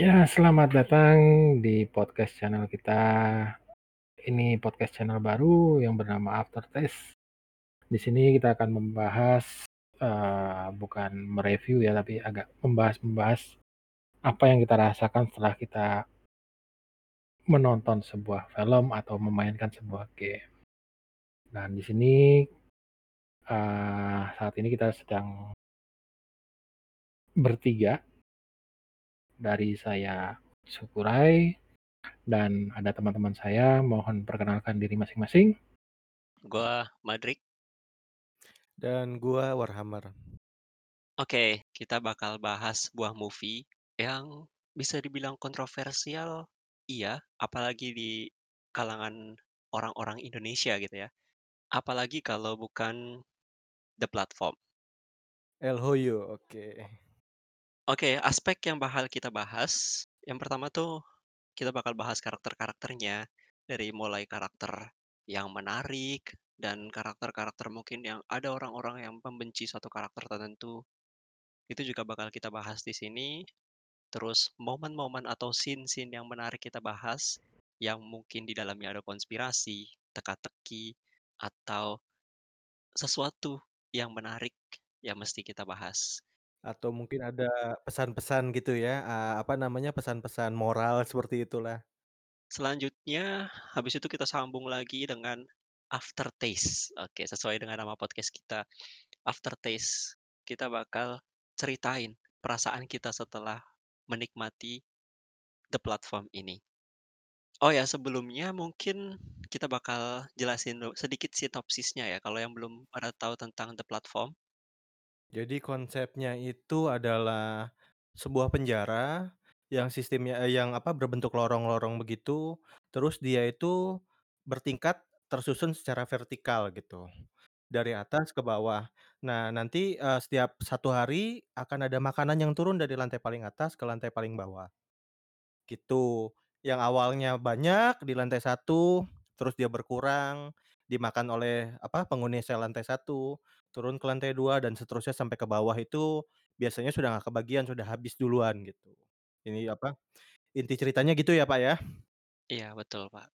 Ya, selamat datang di podcast channel kita. Ini podcast channel baru yang bernama Aftertaste. Di sini kita akan membahas, eee, bukan mereview ya, tapi agak membahas-membahas apa yang kita rasakan setelah kita menonton sebuah film atau memainkan sebuah game. Dan di sini, eee, saat ini kita sedang bertiga. Dari saya Syukurai dan ada teman-teman saya, mohon perkenalkan diri masing-masing. Gua Madrik. Dan gua Warhammer. Oke, kita bakal bahas sebuah movie yang bisa dibilang kontroversial, iya, apalagi di kalangan orang-orang Indonesia gitu ya. Apalagi kalau bukan The Platform. El Hoyo, oke. Oke, aspek yang bakal kita bahas, yang pertama tuh kita bakal bahas karakter-karakternya, dari mulai karakter yang menarik dan karakter-karakter mungkin yang ada orang-orang yang membenci satu karakter tertentu. Itu juga bakal kita bahas di sini. Terus momen-momen atau scene-scene yang menarik kita bahas, yang mungkin di dalamnya ada konspirasi, teka-teki, atau sesuatu yang menarik yang mesti kita bahas. Atau mungkin ada pesan-pesan gitu ya, apa namanya, pesan-pesan moral seperti itulah. Selanjutnya, habis itu kita sambung lagi dengan aftertaste. Oke, sesuai dengan nama podcast kita, aftertaste. Kita bakal ceritain perasaan kita setelah menikmati The Platform ini. Oh ya, sebelumnya mungkin kita bakal jelasin sedikit sinopsisnya ya, kalau yang belum pada tahu tentang The Platform. Jadi konsepnya itu adalah sebuah penjara yang sistemnya eee, yang apa, berbentuk lorong-lorong begitu, terus dia itu bertingkat tersusun secara vertikal gitu, dari atas ke bawah. Nah, nanti, eee, setiap 1 hari akan ada makanan yang turun dari lantai paling atas ke lantai paling bawah. Gitu. Yang awalnya banyak di lantai 1, terus dia berkurang, dimakan oleh apa, penghuni sel lantai 1, turun ke lantai 2, dan seterusnya sampai ke bawah itu biasanya sudah nggak kebagian, sudah habis duluan gitu. Ini apa, inti ceritanya gitu ya, Pak, ya? Iya, betul, Pak.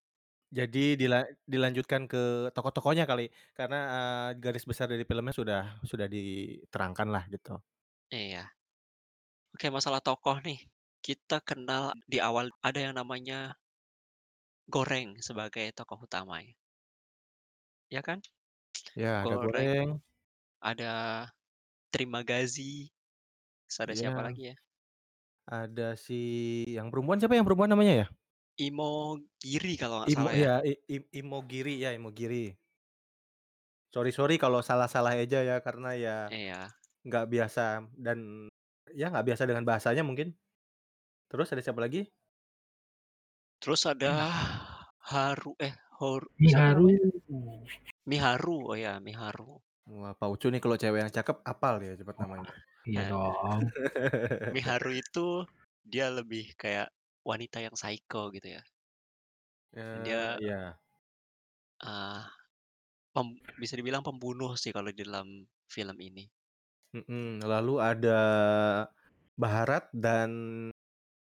Jadi dila dilanjutkan ke tokoh-tokohnya kali, karena, eee, garis besar dari filmnya sudah sudah diterangkanlah gitu. Iya. Oke, masalah tokoh nih, kita kenal di awal ada yang namanya Goreng sebagai tokoh utamanya. Ya kan? Ya, ada Goreng, Goreng. Ada Trimagazi, terus ada siapa Iya. lagi ya? Ada si yang perempuan siapa yang perempuan namanya ya? Imogiri kalau nggak Imo salah ya. iya, I I Imogiri, ya Imogiri. Sorry sorry kalau salah-salah eja ya, karena ya Iya. nggak biasa dan ya nggak biasa dengan bahasanya mungkin. Terus ada siapa lagi? Terus ada Iya. Haru eh, siapa Miharu. namanya? Miharu, oh ya, Miharu. Wah, Pak Ucu nih kalau cewek yang cakep hafal dia cepet Oh, namanya. iya Nah, dong. Miharu itu dia lebih kayak wanita yang psycho gitu ya. Eee, dia iya. eee, pem bisa dibilang pembunuh sih kalau di dalam film ini. Mhm, lalu ada Baharat dan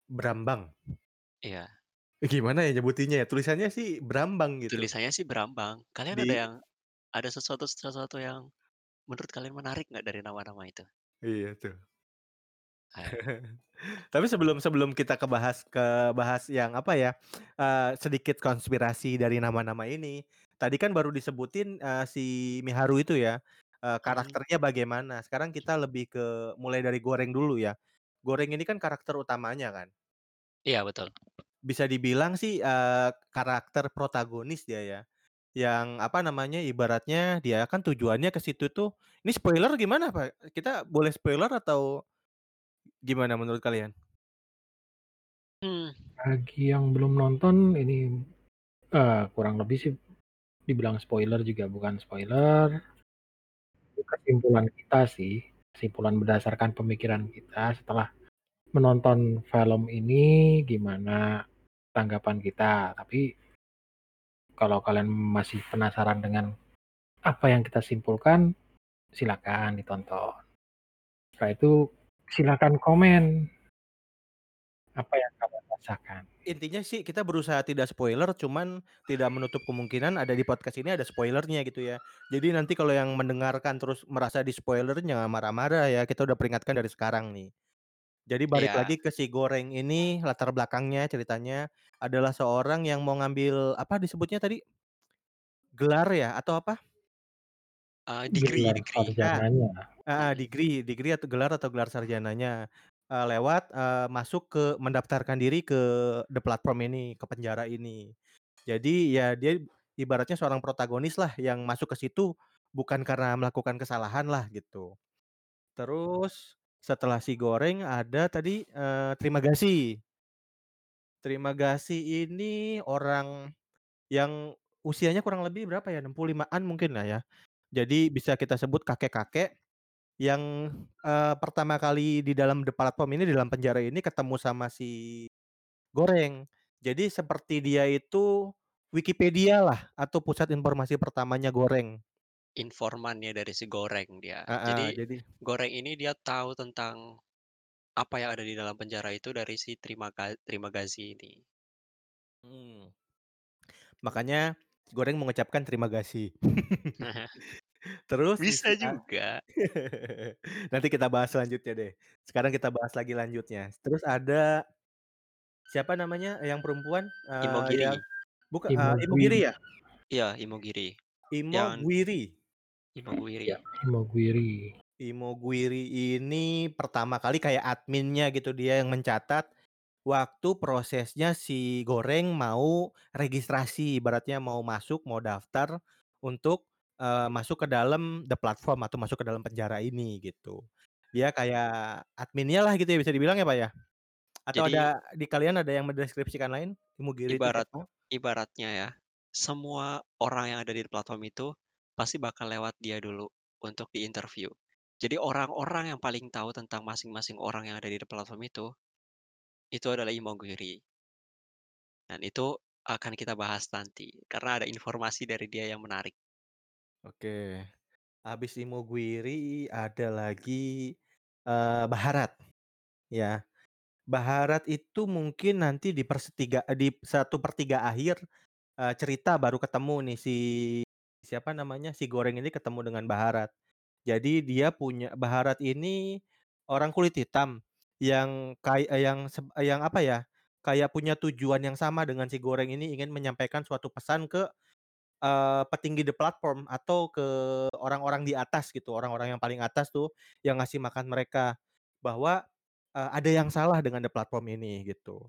Brambang. Iya. Gimana ya nyebutinnya ya? Tulisannya sih Brambang gitu. Tulisannya sih Brambang. Kalian ada Di yang ada sesuatu sesuatu yang menurut kalian menarik nggak dari nama-nama itu? Iya tuh. Tapi sebelum sebelum kita ke bahas ke bahas yang apa ya, eee, sedikit konspirasi dari nama-nama ini, tadi kan baru disebutin, eee, si Miharu itu ya, Mhm. karakternya bagaimana. Sekarang kita lebih ke mulai dari Goreng dulu ya. Goreng ini kan karakter utamanya kan? Iya, betul. Bisa dibilang sih, eee, karakter protagonis dia ya, yang apa namanya, ibaratnya dia kan tujuannya ke situ tuh ini spoiler gimana, Pak? Kita boleh spoiler atau gimana menurut kalian? Mmm. Bagi yang belum nonton ini, eee, kurang lebih sih dibilang spoiler juga bukan spoiler. Kesimpulan kita sih, kesimpulan berdasarkan pemikiran kita setelah menonton film ini, gimana tanggapan kita. Tapi kalau kalian masih penasaran dengan apa yang kita simpulkan, silakan ditonton. Setelah itu silakan komen. Apa yang kamu rasakan? Intinya sih kita berusaha tidak spoiler, cuman tidak menutup kemungkinan ada di podcast ini ada spoiler-nya gitu ya. Jadi nanti kalau yang mendengarkan terus merasa di-spoiler jangan marah-marah ya, kita udah peringatkan dari sekarang nih. Jadi balik Iya. lagi ke si Goreng ini latar belakangnya ceritanya adalah seorang yang mau ngambil apa disebutnya tadi? Gelar ya atau apa? Eee, degree Gelar degree. Ah, sarjananya. heeh, Mhm. degree degree atau gelar atau gelar sarjananya, eee, lewat, eee, masuk ke mendaftarkan diri ke The Platform ini, ke penjara ini. Jadi ya dia ibaratnya seorang protagonis lah yang masuk ke situ bukan karena melakukan kesalahan lah gitu. Terus setelah si Goreng ada tadi, eee, Trimagasi. Trimagasi ini orang yang usianya kurang lebih berapa ya, 65-an mungkin lah ya. Jadi bisa kita sebut kakek-kakek yang, eee, pertama kali di dalam The Platform ini, di dalam penjara ini ketemu sama si Goreng. Jadi seperti dia itu Wikipedia lah atau pusat informasi pertamanya Goreng. Informannya dari si Goreng dia. Heeh, Jadi jadi Goreng ini dia tahu tentang apa yang ada di dalam penjara itu dari si Trimaga Trimagazi ini. Mhm. Makanya Goreng mengucapkan terima kasih. Terus di Bisa si a juga. nanti kita bahas selanjutnya deh. Sekarang kita bahas lagi lanjutnya. Terus ada siapa namanya yang perempuan, eee, yang Imogiri. buka eee, Imogiri Imogiri. ya? Iya, Imogiri. Yang Imogwiri. Iya, Imogwiri. Imogwiri. Imogwiri ini pertama kali kayak adminnya gitu, dia yang mencatat waktu prosesnya si Goreng mau registrasi, ibaratnya mau masuk, mau daftar untuk, eee, masuk ke dalam The Platform atau masuk ke dalam penjara ini gitu. Dia kayak adminnya lah gitu ya bisa dibilang ya, Pak, ya? Atau Jadi ada di kalian ada yang mendeskripsikan lain? Imogiri itu ibarat ibaratnya ya, semua orang yang ada di platform itu pasti bakal lewat dia dulu untuk diinterview. Jadi orang-orang yang paling tahu tentang masing-masing orang yang ada di platform itu, itu adalah Imogiri. Dan itu akan kita bahas nanti, karena ada informasi dari dia yang menarik. Oke. Habis Imogwiri ada lagi, eee, Baharat, ya. Baharat itu mungkin nanti di persetiga di 1/3 akhir, eee, cerita baru ketemu nih si siapa namanya, si Goreng ini ketemu dengan Baharat. Jadi dia punya Baharat ini orang kulit hitam yang kay eee, yang seb yang apa ya, kayak punya tujuan yang sama dengan si Goreng ini ingin menyampaikan suatu pesan ke, eee, petinggi The Platform atau ke orang-orang di atas gitu, orang-orang yang paling atas tuh yang ngasih makan mereka. Bahwa, eee, ada yang salah dengan The Platform ini gitu.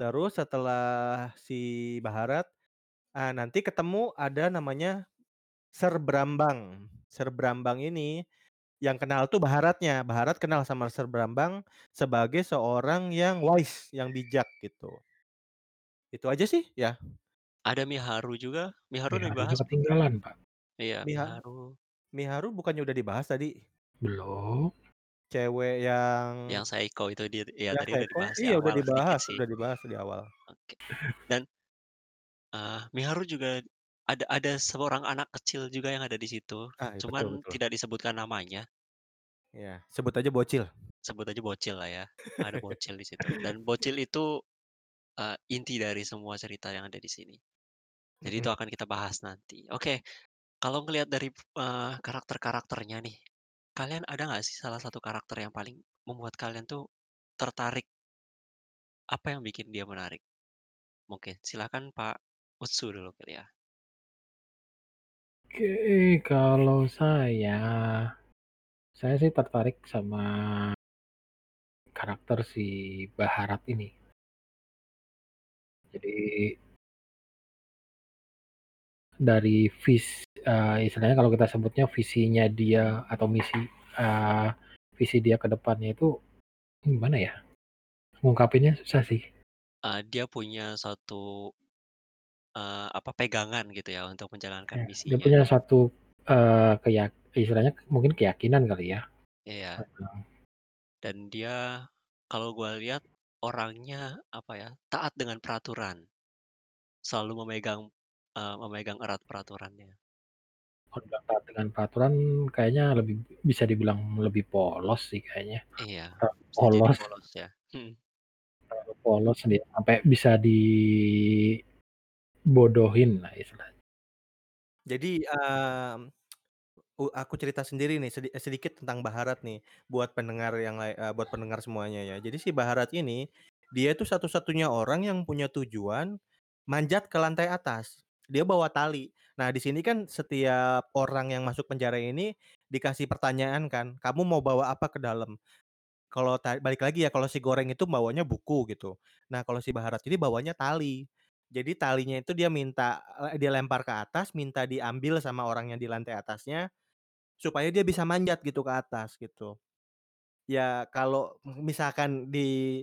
Terus setelah si Baharat, eee, nanti ketemu ada namanya Ser Brambang. Ser Brambang ini yang kenal tuh Baharatnya, Baharat kenal sama Ser Brambang sebagai seorang yang wise, yang bijak gitu. Itu aja sih, ya. Ada Miharu juga, Miharu Miharu dibahas ketinggalan, Pak. Iya, Miha Miharu. Miharu bukannya udah dibahas tadi? Belum. Cewek yang Yang psycho itu dia iya yang tadi udah dibahas di Iya udah awal sedikit dibahas sih. udah dibahas di awal. Oke. Dan eee, Miharu juga ada ada seorang anak kecil juga yang ada di situ, Ah, iya betul cuman betul. tidak disebutkan namanya. Iya, sebut aja bocil. Sebut aja bocil lah ya, ada bocil di situ. Dan bocil itu, eee, inti dari semua cerita yang ada di sini. Jadi Mhm. itu akan kita bahas nanti. Oke, kalau ngelihat dari, eee, karakter-karakternya nih, kalian ada nggak sih salah satu karakter yang paling membuat kalian tuh tertarik? Apa yang bikin dia menarik? Mungkin silakan Pak Utsu dulu kali ya. Oke, kalau saya, saya sih tertarik sama karakter si Baharat ini. Jadi dari vis eee, istilahnya kalau kita sebutnya visinya dia atau misi, eee, visi dia ke depannya itu gimana ya, ngungkapinnya susah sih. Eee, dia punya satu eee, apa, pegangan gitu ya untuk menjalankan Ya, dia misinya. punya satu, eee, keyak istilahnya mungkin keyakinan kali ya. Iya. Heeh. Dan dia kalau gua lihat orangnya, apa ya, taat dengan peraturan. Selalu memegang, eee, memegang erat peraturannya. Kalau taat dengan peraturan kayaknya lebih bisa dibilang lebih polos sih kayaknya. Iya, Terlalu bisa jadi polos. polos ya. Mhm. Terlalu polos dia sampai bisa dibodohin lah istilahnya. Jadi, mmm, u aku cerita sendiri nih sedi sedikit tentang Baharat nih, buat pendengar yang eee, buat pendengar semuanya ya. Jadi si Baharat ini, dia itu satu-satunya orang yang punya tujuan manjat ke lantai atas. Dia bawa tali. Nah, di sini kan setiap orang yang masuk penjara ini dikasih pertanyaan kan, "Kamu mau bawa apa ke dalam?" Kalau balik lagi ya, kalau si Goreng itu bawanya buku gitu. Nah, kalau si Baharat ini bawanya tali. Jadi talinya itu dia minta eee, dia lempar ke atas, minta diambil sama orang yang di lantai atasnya, supaya dia bisa manjat gitu ke atas gitu. Ya kalau misalkan di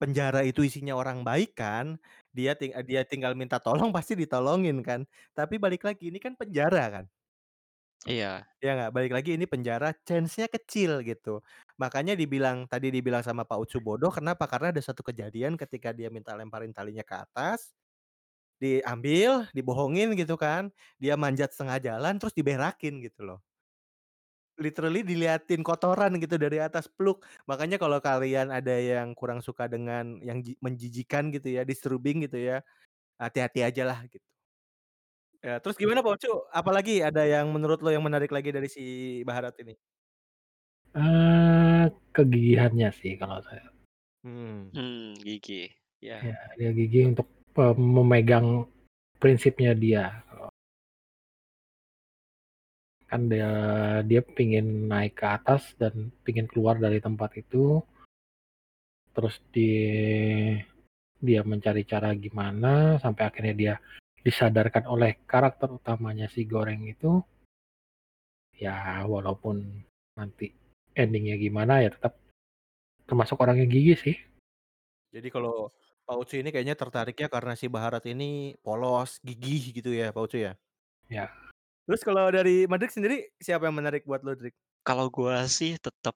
penjara itu isinya orang baik kan, dia ting eee, dia tinggal minta tolong pasti ditolongin kan. Tapi balik lagi ini kan penjara kan. Iya. Ya nggak? Balik lagi ini penjara, chance-nya kecil gitu. Makanya dibilang tadi dibilang sama Pak Ucu bodoh, kenapa? Karena ada satu kejadian ketika dia minta lemparin talinya ke atas, diambil, dibohongin gitu kan, dia manjat setengah jalan terus diberakin gitu loh. Literally diliatin kotoran gitu dari atas, pluk. Makanya kalau kalian ada yang kurang suka dengan yang ji menjijikan gitu ya, disturbing gitu ya, hati-hati ajalah gitu. Ya, terus gimana Pak Ucu? Apalagi ada yang menurut lo yang menarik lagi dari si Baharat ini? Eee, kegigihannya sih kalau saya. Hmm. Mmm, gigih, ya. Ya, dia gigih untuk, memegang prinsipnya dia, kan dia dia pengen naik ke atas dan pengen keluar dari tempat itu. Terus di dia mencari cara gimana sampai akhirnya dia disadarkan oleh karakter utamanya si Goreng itu ya walaupun nanti ending-nya gimana ya tetap termasuk orang yang gigih sih. Jadi kalau Pak Ucu ini kayaknya tertariknya karena si Baharat ini polos, gigih gitu ya Pak Ucu ya? Ya. Terus kalau dari Madrik sendiri, siapa yang menarik buat lo, Drik? Kalau gua sih tetep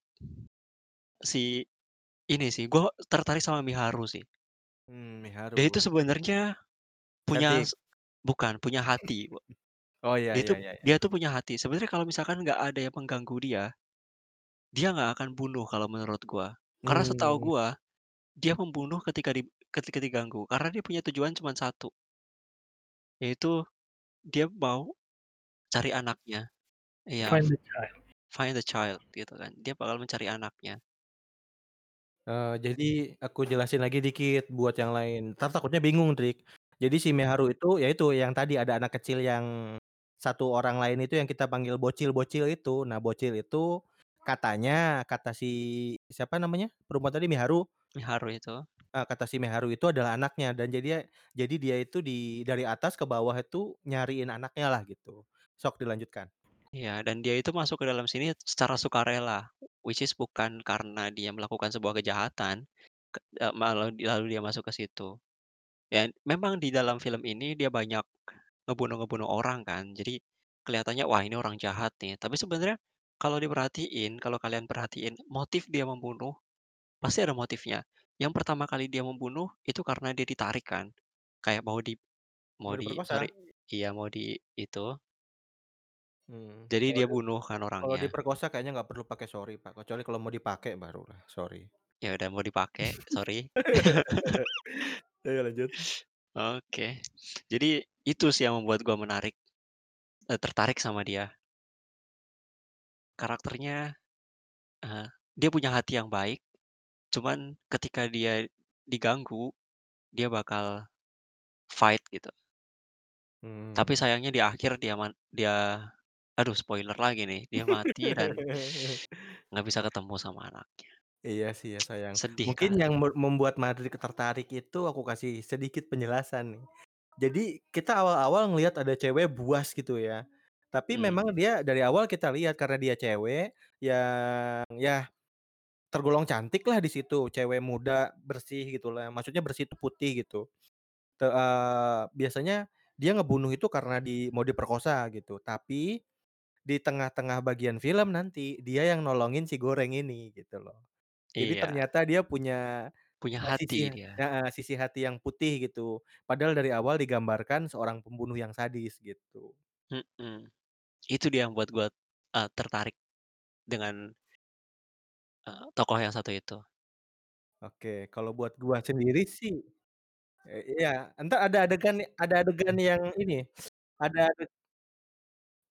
si ini sih, gua tertarik sama Miharu sih. Mmm, Dia itu Miharu. sebenarnya punya Cantik. s bukan, punya hati. Oh, iya Dia itu iya iya iya. dia tuh punya hati. Sebenarnya kalau misalkan nggak ada yang mengganggu dia, dia nggak akan bunuh kalau menurut gua. Karena setahu Mmm. gua, dia membunuh ketika di ketika diganggu, karena dia punya tujuan cuman satu. Yaitu dia mau cari anaknya. Iya, Find the child. find the child gitu kan. Dia bakal mencari anaknya. Eee, jadi aku jelasin lagi dikit buat yang lain, entar takutnya bingung, Drik. Jadi si Miharu itu, ya itu yang tadi ada anak kecil yang satu orang lain itu yang kita panggil bocil-bocil itu. Nah, bocil itu katanya, kata si siapa namanya perempuan tadi, Miharu? Miharu itu. Eee, kata si Miharu itu adalah anaknya dan jadinya jadi dia itu di dari atas ke bawah itu nyariin anaknya lah gitu. Sok dilanjutkan. Iya, dan dia itu masuk ke dalam sini secara sukarela, which is bukan karena dia melakukan sebuah kejahatan, malau lalu dia masuk ke situ. Dan memang di dalam film ini dia banyak ngebunuh-ngebunuh orang kan, jadi kelihatannya, wah ini orang jahat nih. Tapi sebenarnya kalau diperhatiin, kalau kalian perhatiin motif dia membunuh, pasti ada motifnya. Yang pertama kali dia membunuh itu karena dia ditarik kan, kayak mau di mau Mau diperkosa? ditarik iya mau di itu. Mmm, Jadi kalau dia di bunuh kan kalau orangnya. diperkosa kayaknya nggak perlu pakai sorry, Pak, kecuali kalau mau dipakai barulah sorry. Ya udah mau dipakai, sorry. Ayo lanjut. Oke. Jadi itu sih yang membuat gua menarik eee, tertarik sama dia. Karakternya, eee, dia punya hati yang baik, cuman ketika dia diganggu, dia bakal fight gitu. Tapi Mmm. sayangnya di akhir dia man dia aduh spoiler lagi nih, dia mati dan nggak bisa ketemu sama anaknya. Iya sih ya sayang. Sedih Mungkin kan. yang me membuat Madrik tertarik itu aku kasih sedikit penjelasan nih. Jadi kita awal-awal ngelihat ada cewek buas gitu ya, tapi Mmm. memang dia dari awal kita lihat karena dia cewek yang ya tergolong cantik lah di situ, cewek muda, bersih gitulah, maksudnya bersih itu putih gitu. Te eee, biasanya dia ngebunuh itu karena di mau diperkosa gitu, tapi di tengah-tengah bagian film nanti dia yang nolongin si Goreng ini gitu loh. Jadi Iya. ternyata dia punya, Punya sisi hati dia. heeh, sisi hati yang putih gitu. Padahal dari awal digambarkan seorang pembunuh yang sadis gitu. Mhm. Itu dia yang buat gua, eee, tertarik dengan eee, tokoh yang satu itu. Oke, kalau buat gua sendiri sih eee, iya, entar ada adegan ada adegan yang ini, ada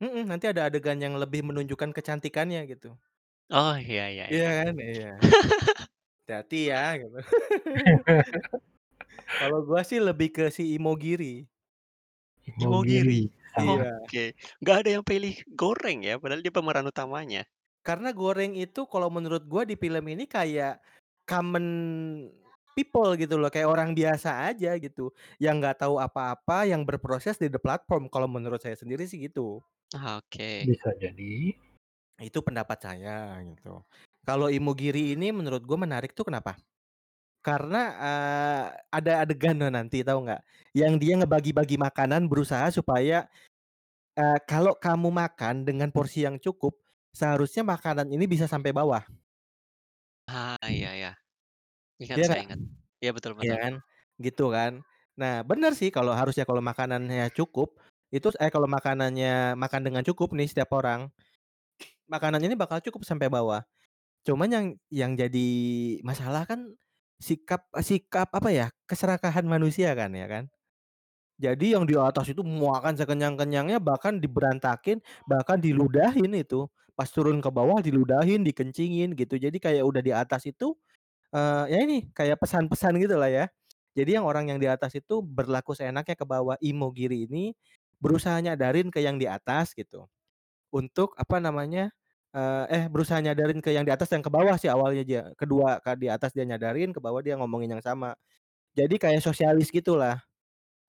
mhm, nanti ada adegan yang lebih menunjukkan kecantikannya gitu. Oh, iya iya Iya iya. kan? Iya. Hati-hati ya gitu. Kalau gua sih lebih ke si Imogiri. Imogiri? Imogiri, Iya. Oke, nggak ada yang pilih Goreng ya, padahal dia pemeran utamanya. Karena Goreng itu kalau menurut gua di film ini kayak common people gitu loh, kayak orang biasa aja gitu, yang nggak tahu apa-apa, yang berproses di the platform, kalau menurut saya sendiri sih gitu. Oke. Bisa jadi. Itu pendapat saya gitu. Kalau Imogiri ini menurut gua menarik tuh kenapa? Karena, eee, ada adegan tuh nanti tahu nggak, yang dia ngebagi-bagi makanan berusaha supaya, eee, kalau kamu makan dengan porsi yang cukup, seharusnya makanan ini bisa sampai bawah. Ah, iya iya. Ingat, Iya saya nggak? ingat. Iya, betul Iya betul. kan? Gitu kan. Nah, bener sih kalau harusnya kalau makanannya cukup, itu eh, kalau makanannya makan dengan cukup nih setiap orang, makanan ini bakal cukup sampai bawah. Cuman yang yang jadi masalah kan sikap sikap apa ya, keserakahan manusia kan, ya kan. Jadi yang di atas itu makan sekenyang-kenyangnya, bahkan diberantakin, bahkan diludahin itu. Pas turun ke bawah diludahin, dikencingin gitu. Jadi kayak udah di atas itu, eee, ya ini, kayak pesan-pesan gitulah ya. Jadi yang orang yang di atas itu berlaku seenaknya ke bawah. Imogiri ini berusaha nyadarin ke yang di atas gitu, untuk apa namanya, eee, eh, berusaha nyadarin ke yang di atas dan ke bawah sih awalnya dia. Kedua, ke di atas dia nyadarin, ke bawah dia ngomongin yang sama. Jadi kayak sosialis gitulah.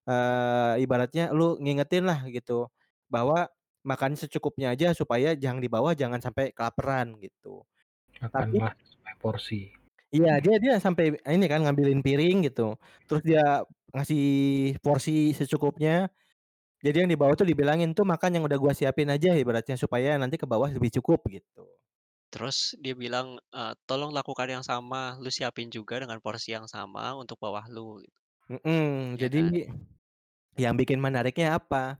Eee, ibaratnya lu ngingetin lah gitu, bahwa makan secukupnya aja supaya yang di bawah jangan sampai kelaparan gitu. Tapi Makanlah sesuai porsi. Iya, dia dia sampai ini kan ngambilin piring gitu, terus dia ngasih porsi secukupnya, jadi yang di bawah tuh dibilangin, "Tuh makan yang udah gua siapin aja," ibaratnya, "supaya nanti ke bawah lebih cukup," gitu. Terus dia bilang, eee, "Tolong lakukan yang sama, lu siapin juga dengan porsi yang sama untuk bawah lu," gitu. Mhm, Iya kan? jadi yang bikin menariknya apa?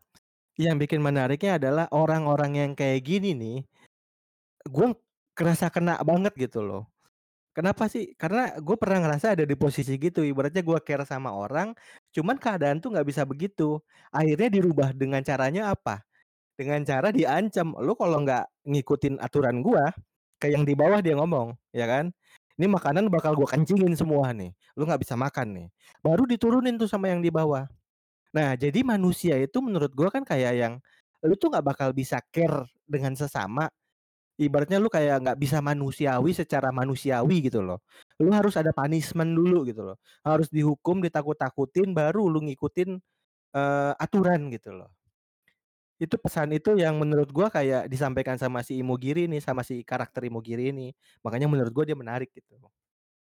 Yang bikin menariknya adalah orang-orang yang kayak gini nih, gua kerasa kena banget gitu loh. Kenapa sih? Karena gue pernah ngerasa ada di posisi gitu, ibaratnya gue care sama orang, cuman keadaan tuh nggak bisa begitu. Akhirnya dirubah dengan caranya apa? Dengan cara diancam, "Lu kalau nggak ngikutin aturan gua," ke yang di bawah dia ngomong, ya kan, "Ini makanan bakal gua kencingin semua nih, lu nggak bisa makan nih." Baru diturunin tuh sama yang di bawah. Nah, jadi manusia itu menurut gua kan kayak yang, lu tuh nggak bakal bisa care dengan sesama, ibaratnya lu kayak nggak bisa manusiawi secara manusiawi gitu loh. Lu harus ada punishment dulu gitu loh, harus dihukum, ditakut-takutin, baru lu ngikutin, eee, aturan gitu loh. Itu pesan itu yang menurut gua kayak disampaikan sama si Imogiri nih, sama si karakter Imogiri ini. Makanya menurut gua dia menarik gitu.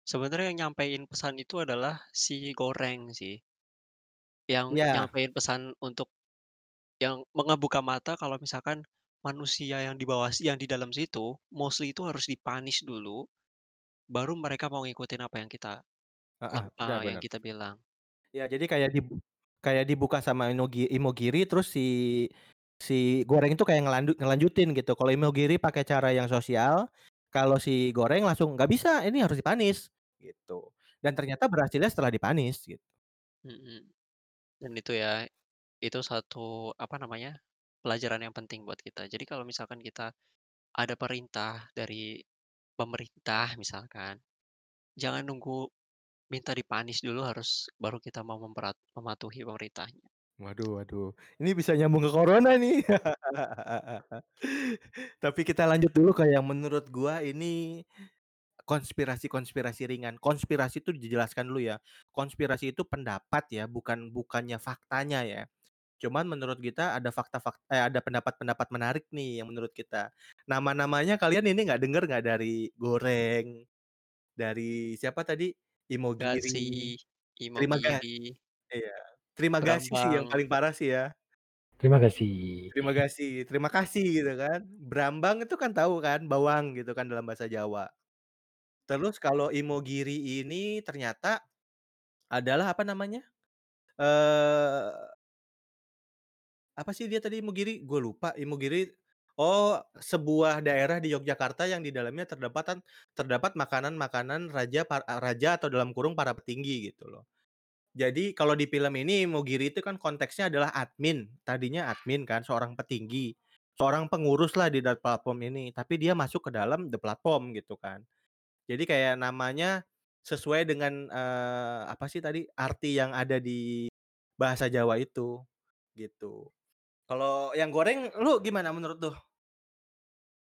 Sebenarnya yang nyampein pesan itu adalah si Goreng sih. Yang Iya. nyampein pesan untuk yang mengebuka mata kalau misalkan manusia yang di bawah yang di dalam situ, mostly itu harus di-punish dulu, baru mereka mau ngikutin apa yang kita Heeh, benar eee, yang benar. kita bilang. Ya jadi kayak dib kayak dibuka sama Inogi Imogiri terus si si Goreng itu kayak ngelandu ngelanjutin gitu. Kalau Imogiri pakai cara yang sosial, kalau si Goreng langsung, "Nggak bisa, ini harus di-punish," gitu. Dan ternyata berhasilnya setelah di-punish gitu. Mhm. Dan itu ya, itu satu, apa namanya, pelajaran yang penting buat kita. Jadi kalau misalkan kita ada perintah dari pemerintah misalkan, jangan nunggu minta di-punish dulu harus baru kita mau memperat mematuhi pemerintahnya. Waduh waduh, ini bisa nyambung ke corona nih. Tapi kita lanjut dulu ke yang menurut gua ini konspirasi-konspirasi ringan. Konspirasi itu dijelaskan dulu ya, konspirasi itu pendapat ya, bukan bukannya faktanya ya. Cuman menurut kita ada fakta-fak eh, ada pendapat-pendapat menarik nih yang menurut kita. Nama-namanya kalian ini nggak denger nggak dari Goreng, dari siapa tadi, Imogiri, Gazi, Terima Ga Imogiri, iya, Terima Kasih sih yang paling parah sih ya. Terima kasih. Terima kasih terima kasih gitu kan. Brambang itu kan tahu kan, bawang gitu kan dalam bahasa Jawa. Terus kalau Imogiri ini ternyata adalah apa namanya, apa sih dia tadi Imogiri? Gua lupa Imogiri Oh, sebuah daerah di Yogyakarta yang di dalamnya terdapatan terdapat makanan-makanan raja raja atau dalam kurung para petinggi gitu loh. Jadi kalau di film ini Mogiri itu kan konteksnya adalah admin, tadinya admin kan, seorang petinggi, seorang pengurus lah di platform ini, tapi dia masuk ke dalam the platform gitu kan. Jadi kayak namanya sesuai dengan, eee, apa sih tadi, arti yang ada di bahasa Jawa itu, gitu. Kalau yang goreng lu gimana menurut lu?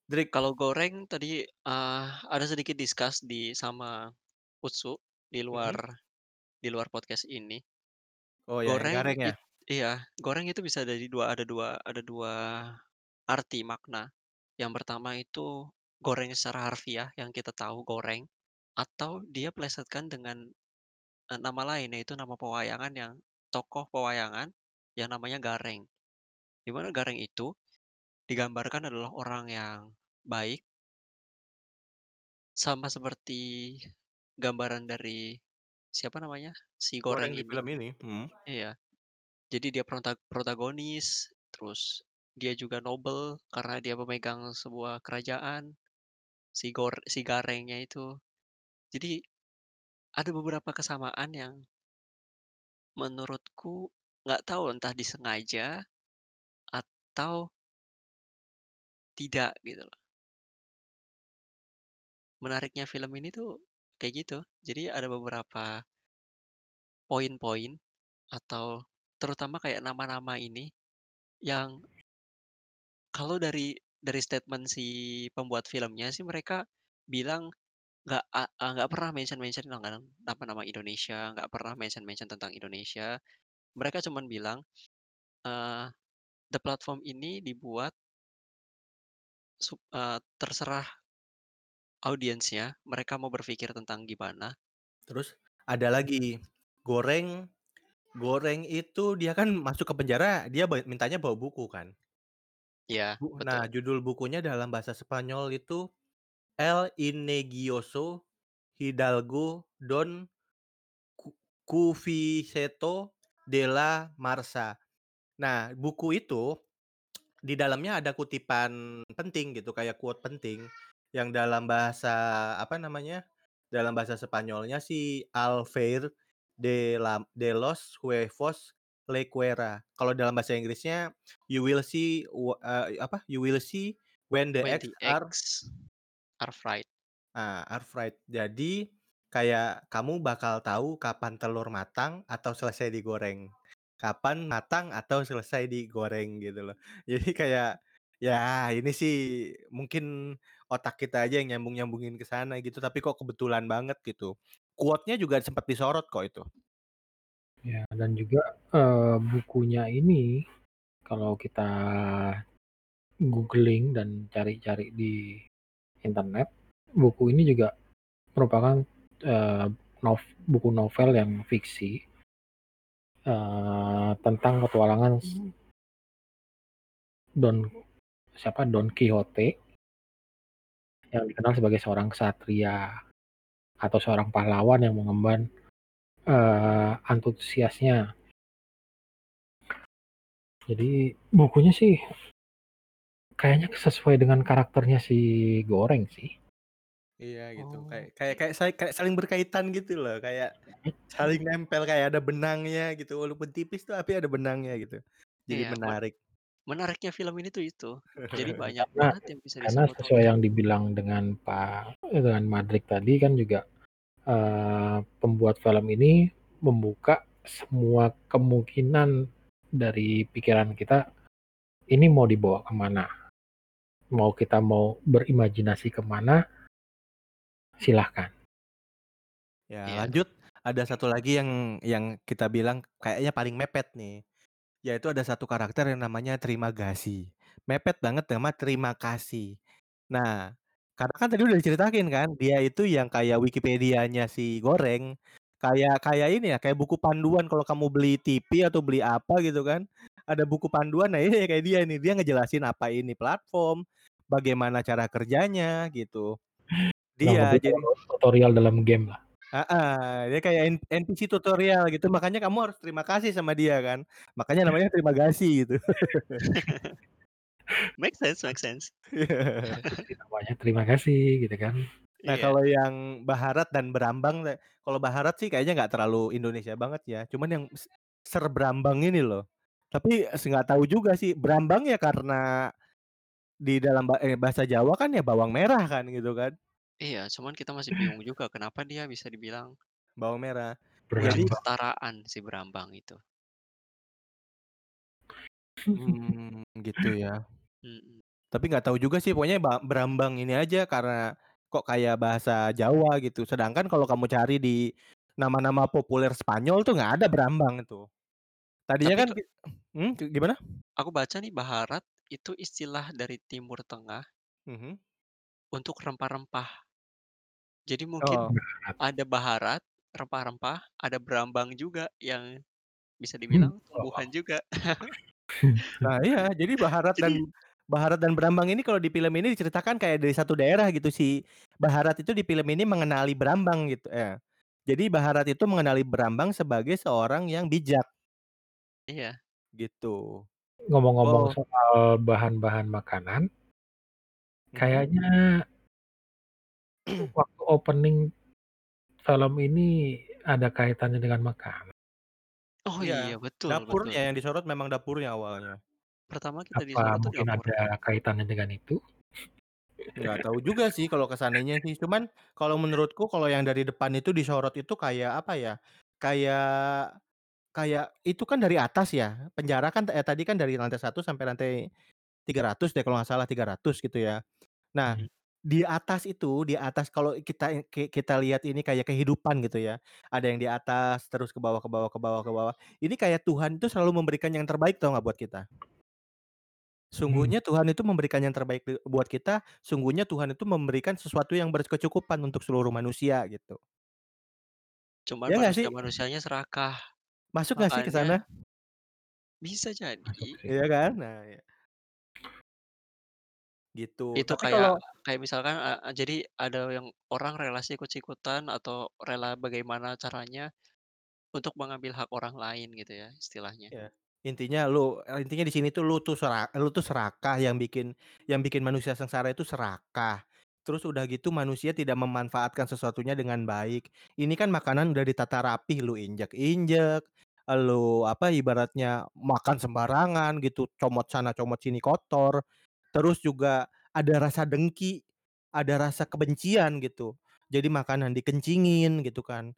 Drik. Kalau goreng tadi, eee, ada sedikit discuss di sama Utsu di luar Mhm. di luar podcast ini. Oh ya, yang Goreng gareng ya? iya, goreng itu bisa dari dua ada dua ada dua arti makna. Yang pertama itu goreng secara harfiah yang kita tahu goreng, atau dia plesetkan dengan, eee, nama lain yaitu nama pewayangan yang tokoh pewayangan yang namanya Gareng. Di mana Gareng itu digambarkan adalah orang yang baik sama seperti gambaran dari siapa namanya, si Goreng Goreng di ini. film ini, mhm. Iya. Jadi dia prota protagonis, terus dia juga nobel karena dia pemegang sebuah kerajaan, si gor si Garengnya itu. Jadi ada beberapa kesamaan yang menurutku nggak tahu entah disengaja atau tidak gitu loh. Menariknya film ini tuh kayak gitu. Jadi ada beberapa poin-poin atau terutama kayak nama-nama ini yang kalau dari dari statement si pembuat filmnya sih mereka bilang nggak nggak pernah mention-mention dengan nama-nama Indonesia, nggak pernah mention-mention tentang Indonesia. Mereka cuman bilang, eee, the platform ini dibuat sup eee, terserah audiensnya, mereka mau berpikir tentang gimana. Terus ada lagi, Goreng Goreng itu dia kan masuk ke penjara, dia mintanya bawa buku kan. Iya, Bu nah, betul. judul bukunya dalam bahasa Spanyol itu El Inegioso Hidalgo Don Cu de la Marza. Nah, buku itu di dalamnya ada kutipan penting gitu, kayak quote penting yang dalam bahasa apa namanya, dalam bahasa Spanyolnya sih Alfeir de la de los huevos le cuera. Kalau dalam bahasa Inggrisnya, you will see eee, apa, you will see when the When eggs the are eggs are fried. ah, are fried. Jadi kayak kamu bakal tahu kapan telur matang atau selesai digoreng. Kapan matang atau selesai digoreng gitu loh. Jadi kayak, ya ini sih mungkin otak kita aja yang nyambung-nyambungin ke sana gitu, tapi kok kebetulan banget gitu. Quote-nya juga sempat disorot kok itu. Ya, dan juga, eee, bukunya ini kalau kita googling dan cari-cari di internet, buku ini juga merupakan, eee, nov buku novel yang fiksi. Eee, tentang petualangan Don siapa, Don Quixote yang dikenal sebagai seorang ksatria atau seorang pahlawan yang mengemban, eee, antusiasnya. Jadi bukunya sih kayaknya sesuai dengan karakternya si Goreng sih. Iya gitu, Oh, kayak kayak kayak kayak saling berkaitan gitu loh, kayak saling nempel, kayak ada benangnya gitu, walaupun tipis tuh tapi ada benangnya gitu. Jadi Iya, men menarik. menariknya film ini tuh itu. Jadi banyak Karena banget yang bisa karena sesuai yang dibilang dengan Pak dengan Madrik tadi kan juga, eee, pembuat film ini membuka semua kemungkinan dari pikiran kita, ini mau dibawa ke mana. Mau kita mau berimajinasi ke mana silahkan. Ya Iya. lanjut, ada satu lagi yang yang kita bilang kayaknya paling mepet nih, yaitu ada satu karakter yang namanya Trimagasi. Mepet banget sama terima kasih. Nah, karena kan tadi udah diceritakin kan, dia itu yang kayak Wikipedianya si Goreng, kayak kayak ini ya, kayak buku panduan kalau kamu beli TV atau beli apa gitu kan, ada buku panduan, nah ini kayak dia nih, dia ngejelasin apa ini platform, bagaimana cara kerjanya gitu. Dia lebih jadi tutorial dalam game lah. Heeh, dia kayak NPC tutorial gitu, makanya kamu harus terima kasih sama dia kan, makanya namanya Trimagasi gitu. Make sense make sense. Sih namanya, terima kasih gitu kan. Nah, Iya. kalau yang Baharat dan Brambang le kalau Baharat sih kayaknya nggak terlalu Indonesia banget ya, cuman yang s Serbrambang ini loh. Tapi s nggak tahu juga sih, Brambang ya karena di dalam eh, bahasa Jawa kan ya bawang merah kan gitu kan. Iya, cuman kita masih bingung juga kenapa dia bisa dibilang Bawang merah. Jadi kesetaraan si Brambang itu. Mmm, gitu ya. Mhm. Tapi nggak tahu juga sih pokoknya ba Brambang ini aja karena kok kayak bahasa Jawa gitu, sedangkan kalau kamu cari di nama-nama populer Spanyol tuh nggak ada Brambang itu. Tadinya Tapi kan itu gi gimana? Aku baca nih Baharat itu istilah dari Timur Tengah Mhm. untuk rempah-rempah. Jadi mungkin Oh. Baharat. ada Baharat, rempah-rempah, ada Brambang juga yang bisa Hmm, dibilang oh tumbuhan wow. juga. Nah iya, jadi Baharat dan Jadi Baharat dan Brambang ini kalau di film ini diceritakan kayak dari satu daerah gitu, si Baharat itu di film ini mengenali Brambang gitu eh, jadi Baharat itu mengenali Brambang sebagai seorang yang bijak. Iya. Gitu. Ngomong-ngomong Oh. soal bahan-bahan makanan Mhm. kayaknya waktu opening film ini ada kaitannya dengan makanan. Oh Iya, iya, betul dapurnya betul. yang disorot memang dapurnya awalnya. Pertama kita Apa disorot tuh mungkin dapur. ada kaitannya dengan itu? Nggak tahu juga sih kalau ke sananya sih, cuman kalau menurutku kalau yang dari depan itu disorot itu kayak apa ya, kayak kayak itu kan dari atas ya, penjara kan eh, tadi kan dari lantai 1 sampai lantai 300 deh kalau nggak salah, 300 gitu ya. Nah, Mhm. di atas itu, di atas kalau kita kita lihat ini kayak kehidupan gitu ya, ada yang di atas, terus ke bawah ke bawah ke bawah ke bawah, ini kayak Tuhan itu selalu memberikan yang terbaik tahu nggak buat kita. Hmm. Sungguhnya Tuhan itu memberikan yang terbaik buat kita, sungguhnya Tuhan itu memberikan sesuatu yang berkecukupan untuk seluruh manusia gitu. Cuman Iya nggak sih? manusia-manusianya serakah. Masuk nggak sih ke Makanya sana? bisa Masuk jadi sih. Iya kan? Nah iya. Gitu, Itu tapi kayak kalau kayak misalkan, eee, jadi ada yang orang rela sikut-sikutan atau rela bagaimana caranya untuk mengambil hak orang lain gitu ya, istilahnya. Iya, intinya lu intinya di sini tuh lu tuh sera lu tuh serakah yang bikin yang bikin manusia sengsara itu serakah. Terus udah gitu manusia tidak memanfaatkan sesuatunya dengan baik. Ini kan makanan udah ditata rapih, lu injek-injek, lu apa, ibaratnya makan sembarangan gitu, comot sana comot sini kotor. Terus juga ada rasa dengki, ada rasa kebencian gitu. Jadi makanan dikencingin gitu kan,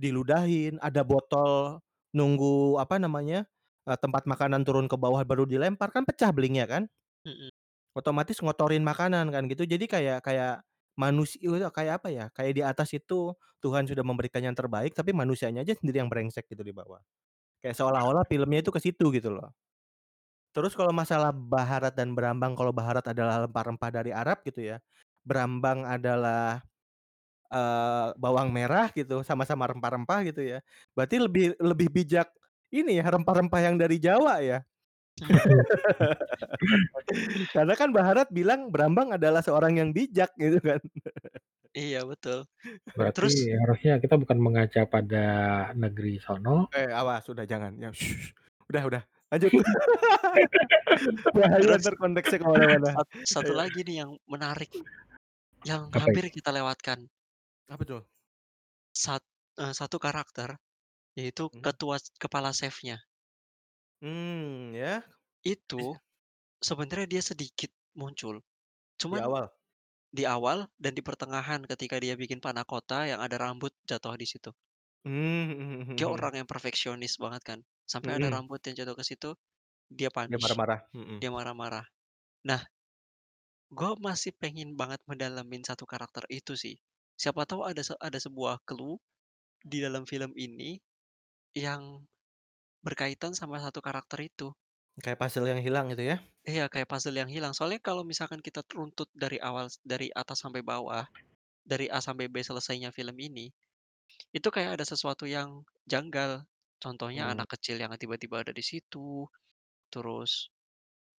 diludahin, ada botol nunggu apa namanya, eee, tempat makanan turun ke bawah baru dilempar, kan pecah belingnya kan? Mhm. Otomatis ngotorin makanan kan gitu, jadi kayak kayak manusi eee, kayak apa ya, kayak di atas itu Tuhan sudah memberikan yang terbaik, tapi manusianya aja sendiri yang brengsek gitu di bawah. Kayak seolah-olah filmnya itu ke situ gitu loh. Terus kalau masalah Baharat dan Brambang, kalau Baharat adalah rempah-rempah dari Arab gitu ya, Brambang adalah, eee, bawang merah gitu, sama-sama rempah-rempah gitu ya, berarti lebih lebih bijak ini ya, rempah-rempah yang dari Jawa ya. Karena kan Baharat bilang Brambang adalah seorang yang bijak gitu kan. Iya betul. Berarti Terus harusnya kita bukan mengaca pada negeri sono Eh, awas udah jangan, ya udah udah, lanjut. Bahaya terus konteksnya ke mana-mana. sat satu lagi nih yang menarik, yang Apa hampir itu? kita lewatkan. Apa tuh? Sat eee, satu karakter, yaitu Mhm. ketua kepala sefnya. Mmm, ya. Itu, sebenarnya dia sedikit muncul, Di cuman awal? di awal dan di pertengahan ketika dia bikin panah kota yang ada rambut jatuh di situ. Mmm, mhm mhm Dia mhm. orang yang perfeksionis banget kan, sampai ada Mhm. rambut yang jatuh ke situ, dia Dia punish, marah-marah, mhm. dia marah-marah. Nah gua masih pengen banget ngedalemin satu karakter itu sih. Siapa tahu ada se ada sebuah clue di dalam film ini yang berkaitan sama satu karakter itu. Kayak puzzle yang hilang gitu ya? Iya, kayak puzzle yang hilang. Soalnya kalau misalkan kita runtut dari awal dari atas sampai bawah, dari A sampai B selesainya film ini, itu kayak ada sesuatu yang janggal. Contohnya Mmm. anak kecil yang tiba-tiba ada di situ, terus,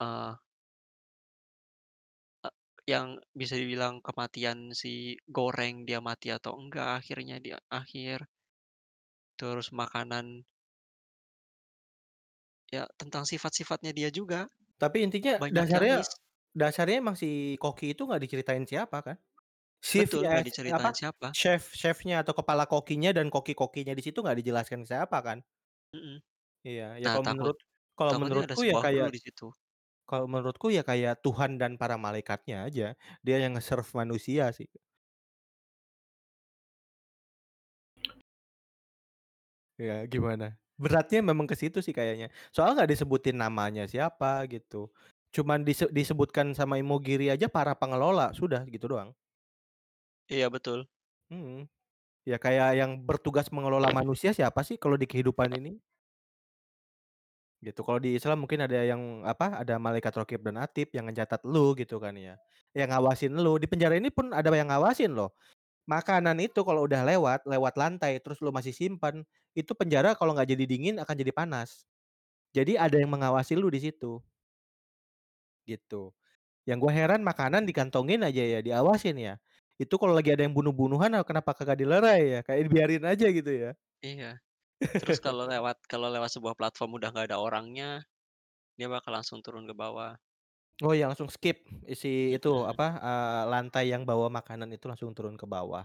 e yang bisa dibilang kematian si Goreng, dia mati atau enggak akhirnya di akhir. Terus makanan Ya, tentang sifat-sifatnya dia juga. Tapi intinya Banyak yang dasarnya miss. dasarnya emang si koki itu nggak diceritain siapa kan? Betul, Chef-nya nggak diceritain apa, siapa. chef chef-nya atau kepala kokinya dan koki-kokinya di situ nggak dijelaskan siapa kan? Mhm. Iya, ya Nah kalau takut menurut kalau takutnya ada menurutku ya sebuah clue kayak di situ. kalau menurutku ya kayak Tuhan dan para malaikatnya aja, dia yang nge-serve manusia sih. Ya gimana? Beratnya memang ke situ sih kayaknya. Soalnya nggak disebutin namanya siapa gitu. Cuman dise disebutkan sama Imogiri aja para pengelola, sudah gitu doang. Iya betul. Mhm. Ya kayak yang bertugas mengelola manusia siapa sih kalau di kehidupan ini? Gitu, kalau di Islam mungkin ada yang apa, ada malaikat raqib dan atid yang ngecatat lu gitu kan ya, yang ngawasin lu. Di penjara ini pun ada yang ngawasin loh. Makanan itu kalau udah lewat, lewat lantai terus lu masih simpen, itu penjara kalau nggak jadi dingin akan jadi panas. Jadi ada yang mengawasi lu di situ. Gitu. Yang gua heran makanan dikantongin aja ya, diawasin ya. Itu kalau lagi ada yang bunuh-bunuhan, ah, kenapa kagak dilerai ya, kayak dibiarin aja gitu ya. Iya. Terus kalau lewat kalau lewat sebuah platform udah nggak ada orangnya, dia bakal langsung turun ke bawah. Oh ya langsung skip isi itu Mhm. apa, eee, lantai yang bawa makanan itu langsung turun ke bawah.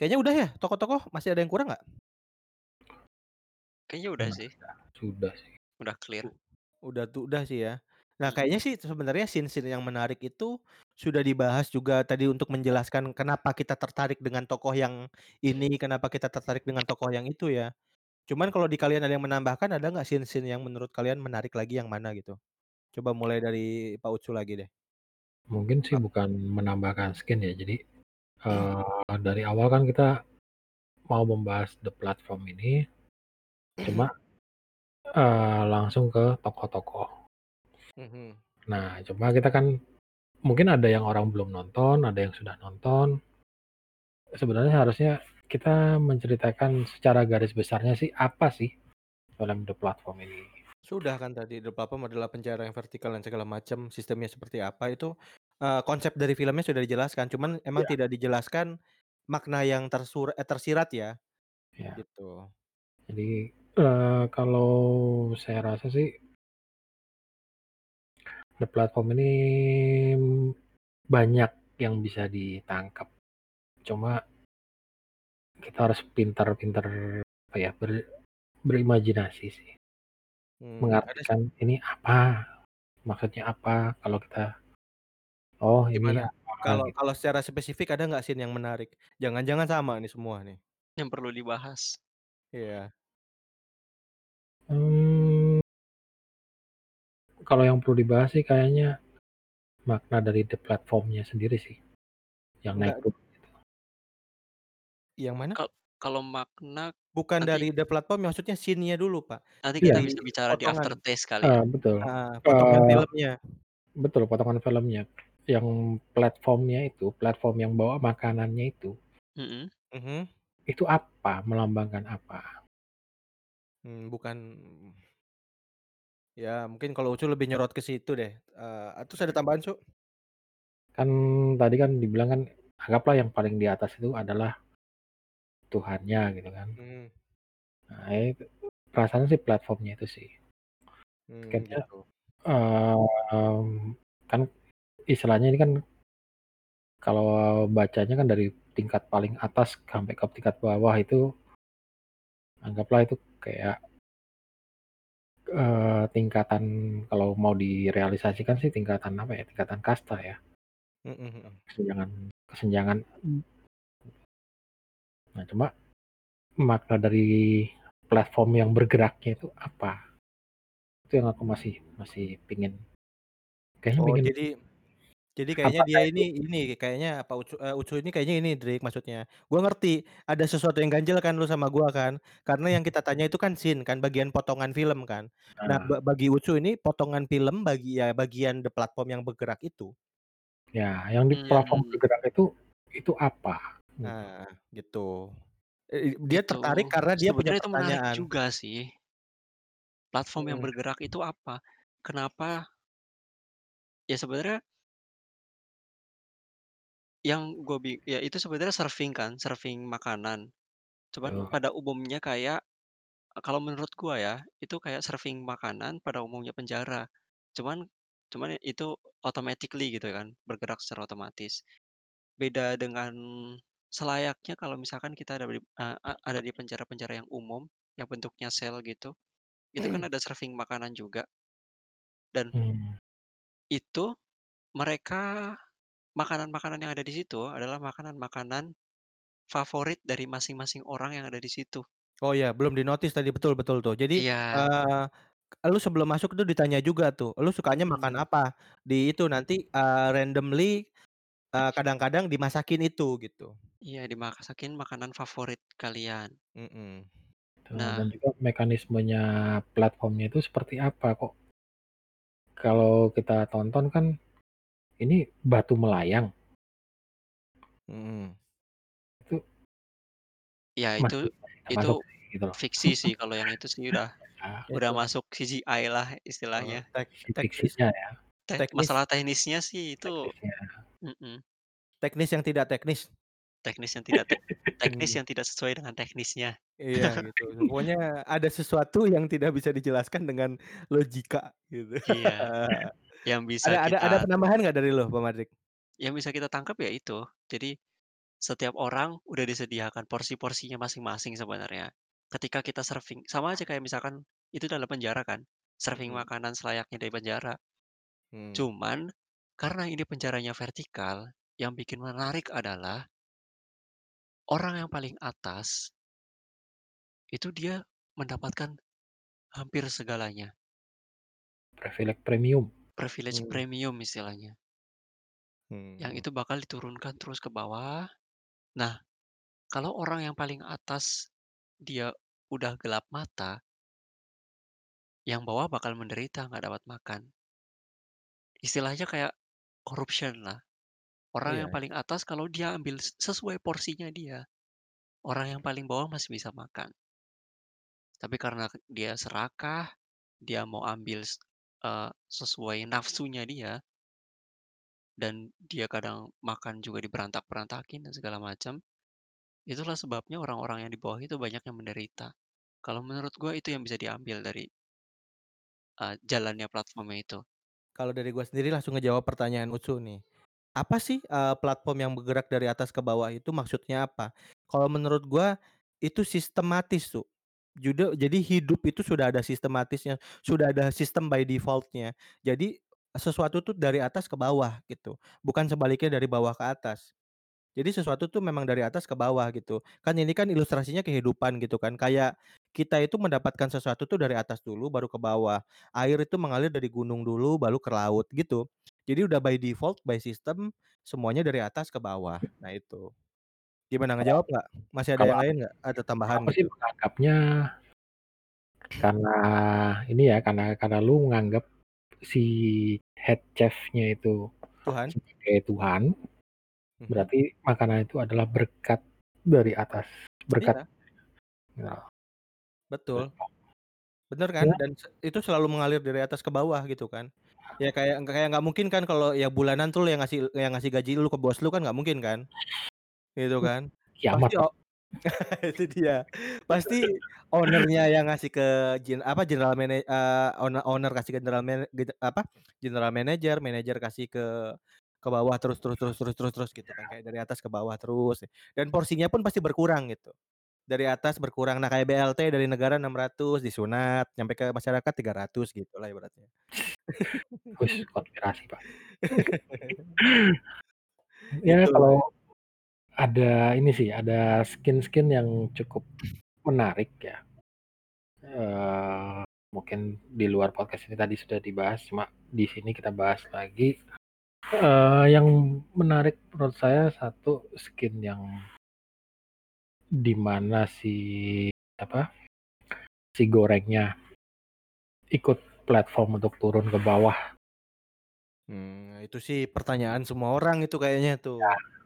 Kayaknya udah ya tokoh-tokoh, masih ada yang kurang nggak? Kayaknya udah sih. udah, sudah sih. Udah clear. U udah tuh udah sih ya. Nah Mhm. kayaknya sih sebenarnya scene-scene yang menarik itu sudah dibahas juga tadi untuk menjelaskan kenapa kita tertarik dengan tokoh yang ini, kenapa kita tertarik dengan tokoh yang itu ya. Cuman kalau di kalian ada yang menambahkan, ada nggak scene-scene yang menurut kalian menarik lagi yang mana gitu? Coba mulai dari Pak Ucu lagi deh. Mungkin sih bukan menambahkan skin ya, jadi, eee, dari awal kan kita mau membahas The Platform ini, cuma, eee, langsung ke tokoh-tokoh. Mhm. Nah, cuma kita kan mungkin ada yang orang belum nonton, ada yang sudah nonton. Sebenarnya harusnya kita menceritakan secara garis besarnya sih, apa sih film The Platform ini. Sudah kan tadi, The Platform adalah penjara yang vertikal dan segala macam, sistemnya seperti apa itu, eee, konsep dari filmnya sudah dijelaskan, cuman emang Iya. tidak dijelaskan makna yang tersur eh, tersirat ya, Iya. gitu. Jadi, eee, kalau saya rasa sih The Platform ini banyak yang bisa ditangkap. Cuma kita harus pintar-pintar apa ya, ber berimajinasi sih. Mmm, ada Mengartikan ini apa, maksudnya apa, kalau kita oh ini Gimana? apa, Kalau gitu. kalau secara spesifik ada nggak scene yang menarik? Jangan-jangan sama nih semua nih? Yang perlu dibahas. Iya. Mmm kalau yang perlu dibahas sih kayaknya makna dari The Platform-nya sendiri sih, yang naik Enggak. turun itu. Yang mana? Kal kalau makna Bukan nanti dari The Platform, maksudnya scene-nya dulu, Pak. nanti Iya. kita Di bisa bicara di potongan. aftertaste kali ya. Eee, betul. Heeh, potongan Eee, filmnya. betul, potongan filmnya. Yang platform-nya itu, platform yang bawa makanannya itu Mhm. Mhm. itu apa, melambangkan apa? Mmm, bukan ya mungkin kalau Ucu lebih nyorot ke situ deh, eee, terus ada tambahan, Cu? Kan tadi kan dibilang kan, anggaplah yang paling di atas itu adalah Tuhannya gitu kan. Mhm. Nah itu, perasaan sih platform-nya itu sih. Mmm, Kayaknya, gitu. mmm, kan istilahnya ini kan kalau bacanya kan dari tingkat paling atas sampai ke tingkat bawah itu anggaplah itu kayak eee, tingkatan kalau mau direalisasikan sih tingkatan apa ya, tingkatan kasta ya. Mhm mhm. Kesenjangan kesenjangan mmm. Nah cuma, makna dari platform yang bergeraknya itu apa? Itu yang aku masih masih pingin kayaknya Oh pengen jadi jadi kayaknya dia ini itu ini, kayaknya Pak Ucu eee, Ucu ini kayaknya ini Drik maksudnya, gua ngerti ada sesuatu yang ganjel kan lu sama gua kan, karena yang kita tanya itu kan scene kan, bagian potongan film kan. Nah Nah. ba bagi Ucu ini potongan film bagi ya bagian The Platform yang bergerak itu. Ya, yang di platform Mmm. bergerak itu, itu apa? Gitu. Nah, gitu. Dia tertarik Itu, karena dia punya sebenarnya itu menarik pertanyaan. juga sih. Platform yang Mhm. bergerak itu apa? Kenapa ya sebenarnya Yang gua bi ya itu sebenarnya surfing kan, surfing makanan. Cuman Betul. pada umumnya kayak, kalau menurut gua ya, itu kayak surfing makanan pada umumnya penjara. Cuman cuman itu automatically gitu kan, bergerak secara otomatis. Beda dengan selayaknya kalau misalkan kita ada di eee, a ada di penjara-penjara yang umum, yang bentuknya sel gitu, itu kan ada serving makanan juga. Dan Mmm. itu mereka makanan-makanan yang ada di situ adalah makanan-makanan favorit dari masing-masing orang yang ada di situ. Oh ya, belum di-notice tadi, betul betul tuh. Jadi, Iya. eee, lu sebelum masuk tuh ditanya juga tuh, "Lu sukanya makan Mhm. apa?" Di itu nanti, eee, randomly, eee, kadang-kadang dimasakin itu, gitu. Iya, dimasakin makanan favorit kalian. Mhm. Betul, dan Nah juga mekanismenya platformnya itu seperti apa kok kalau kita tonton kan, ini batu melayang. Mhm. Iya, itu Masih masih itu termasuk sih, gitu loh. fiksi sih, kalau yang itu sih udah Ah. udah Itu. masuk CGI lah Oh, istilahnya. tek teknis Fiksi-fiksinya ya. Te teknis. masalah teknisnya sih itu Teknisnya. mhm. Teknis yang tidak teknis. Teknis yang tidak tek teknis Mmm. yang tidak sesuai dengan teknisnya. Iya, gitu. Pokoknya ada sesuatu yang tidak bisa dijelaskan dengan logika, gitu. Iya, yang bisa Ada ada ada kita penambahan nggak dari lu, Bang Madrik? yang bisa kita tangkap ya itu. Jadi, setiap orang udah disediakan porsi-porsinya masing-masing sebenarnya. Ketika kita serving sama aja kayak misalkan itu dalam penjara kan, serving Mhm. makanan selayaknya di penjara. Mmm. Cuman, karena ini penjaranya vertikal, yang bikin menarik adalah orang yang paling atas itu dia mendapatkan hampir segalanya. Privilege premium. Privilege Mmm. premium istilahnya. Yang Mhm. itu bakal diturunkan terus ke bawah. Nah, kalau orang yang paling atas dia udah gelap mata yang bawah bakal menderita nggak dapat makan. Istilahnya kayak corruption lah. Orang yang Iya. paling atas kalau dia ambil s sesuai porsinya dia, orang yang paling bawah masih bisa makan. Tapi karena dia serakah, dia mau ambil s eee, sesuai nafsunya dia dan dia kadang makan juga diberantak-berantakin dan segala macam, itulah sebabnya orang-orang yang di bawah itu banyak yang menderita. Kalau menurut gua itu yang bisa diambil dari eee, jalannya platformnya itu. Kalau dari gua sendiri langsung ngejawab pertanyaan Ucu nih. Apa sih, eee, platform yang bergerak dari atas ke bawah itu maksudnya apa? Kalau menurut gua itu sistematis, Cu. Jude jadi hidup itu sudah ada sistematisnya, sudah ada sistem by default-nya. Jadi sesuatu tuh dari atas ke bawah gitu, bukan sebaliknya dari bawah ke atas. Jadi sesuatu tuh memang dari atas ke bawah gitu. Kan ini kan ilustrasinya kehidupan gitu kan, kayak kita itu mendapatkan sesuatu tuh dari atas dulu baru ke bawah. Air itu mengalir dari gunung dulu baru ke laut gitu. Jadi udah by default, by system semuanya dari atas ke bawah. Nah itu. Gimana ngejawab nggak? Masih ada kalau yang lain nggak? Ada tambahan aku sih menganggapnya karena ini ya, karena karena lu menganggap si head chef-nya itu Tuhan? sebagai Tuhan, Mhm. berarti makanan itu adalah berkat dari atas, berkat Iya. ya. Betul. Bener kan? Ya. Dan itu selalu mengalir dari atas ke bawah gitu kan. Ya kayak kayak nggak mungkin kan kalau ya bulanan tuh yang ngasih yang ngasih gaji lu ke bos lu kan nggak mungkin kan? Gitu Mmm, kan. kiamat, Pasti Pak. o itu dia. Pasti owner-nya yang ngasih ke gen apa, general mana eee, owner owner kasih ke general gede apa, general manager, manager kasih ke ke bawah terus terus terus terus terus terus gitu kan, Ya. kayak dari atas ke bawah terus. Dan porsinya pun pasti berkurang gitu. Dari atas berkurang. Nah kayak BLT dari negara 600 disunat, nyampe ke masyarakat 300 gitulah ibaratnya. Wis konspirasi, Pak. Ya Itu kalau ada ini sih, ada skin-skin yang cukup menarik ya. Eee, mungkin di luar podcast ini tadi sudah dibahas, cuma di sini kita bahas lagi. Eee, yang menarik menurut saya satu skin yang di mana si apa, si gorengnya ikut platform untuk turun ke bawah. Mmm, itu sih pertanyaan semua orang itu kayaknya Ya, tuh.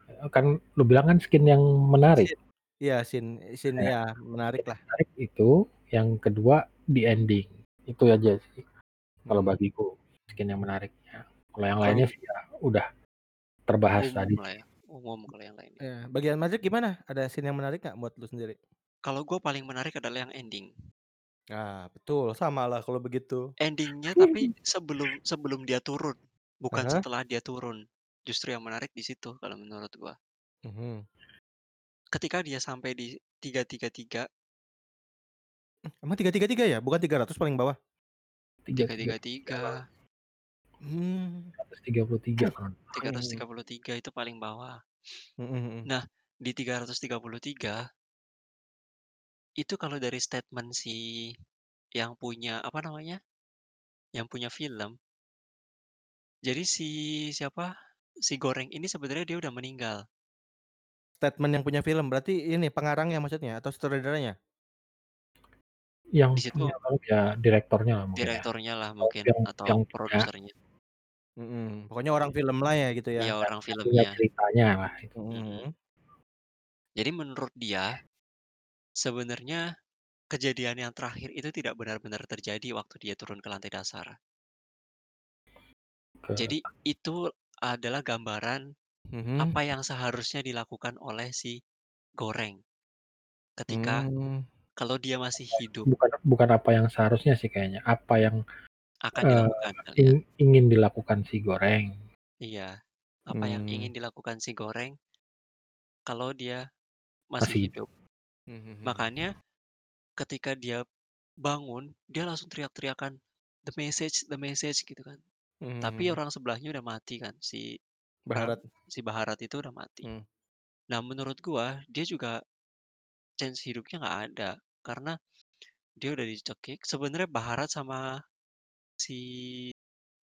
heeh, kan lu bilang kan skin yang menarik. Iya scene scene Ya, ya skin menariklah. yang menarik itu, yang kedua di ending. Itu aja sih kalau Mmm. bagiku skin yang menariknya. Kalau yang lainnya sih ya udah terbahas tadi lah ya, Oh, umum kalau yang lainnya. Ya, bagian Magic gimana? Ada scene yang menarik nggak buat lu sendiri? Kalau gue paling menarik adalah yang ending. Nah, betul. Sama lah kalau begitu. Endingnya tapi sebelum sebelum dia turun, bukan uh-huh. setelah dia turun. Justru yang menarik di situ kalau menurut gue Uh-huh. Mhm. Ketika dia sampai di 333. Emang 333 ya? Bukan 300 paling bawah? 333. Mmm. 333 kalau nggak tiga salah. ratus Mhm. tiga puluh tiga itu paling bawah. Mhm mhm. Nah, di 333 itu kalau dari statement si yang punya, apa namanya, yang punya film jadi si siapa, si Goreng ini sebenarnya dia udah meninggal. Statement yang punya film, berarti ini pengarangnya maksudnya atau sutradaranya? Yang Di punya situ ya direktornya lah mungkin ya, Direktornya lah atau mungkin yang atau yang punya produsernya. Mhm, pokoknya orang film lah ya gitu Iya, ya? yang orang punya filmnya. ceritanya lah itu. Mhm. mhm. Jadi menurut dia, sebenarnya kejadian yang terakhir itu tidak benar-benar terjadi waktu dia turun ke lantai dasar. Ke Jadi itu adalah gambaran Mhm. apa yang seharusnya dilakukan oleh si Goreng. Ketika Mmm. kalau dia masih bukan hidup. bukan bukan apa yang seharusnya sih kayaknya, apa yang, Akan eee, dilakukan kali ing ya? ingin dilakukan si Goreng. Iya, apa yang Mmm. ingin dilakukan si Goreng kalau dia masih Masih hidup. hidup. Mhm mhm. Makanya ketika dia bangun, dia langsung teriak-teriakan, "The message the message," gitu kan. Tapi mhm. orang sebelahnya udah mati kan, si orang Baharat. si Baharat itu udah mati. Mmm. Nah, menurut gua dia juga chance hidupnya nggak ada, karena dia udah dicekik. Sebenarnya Baharat sama si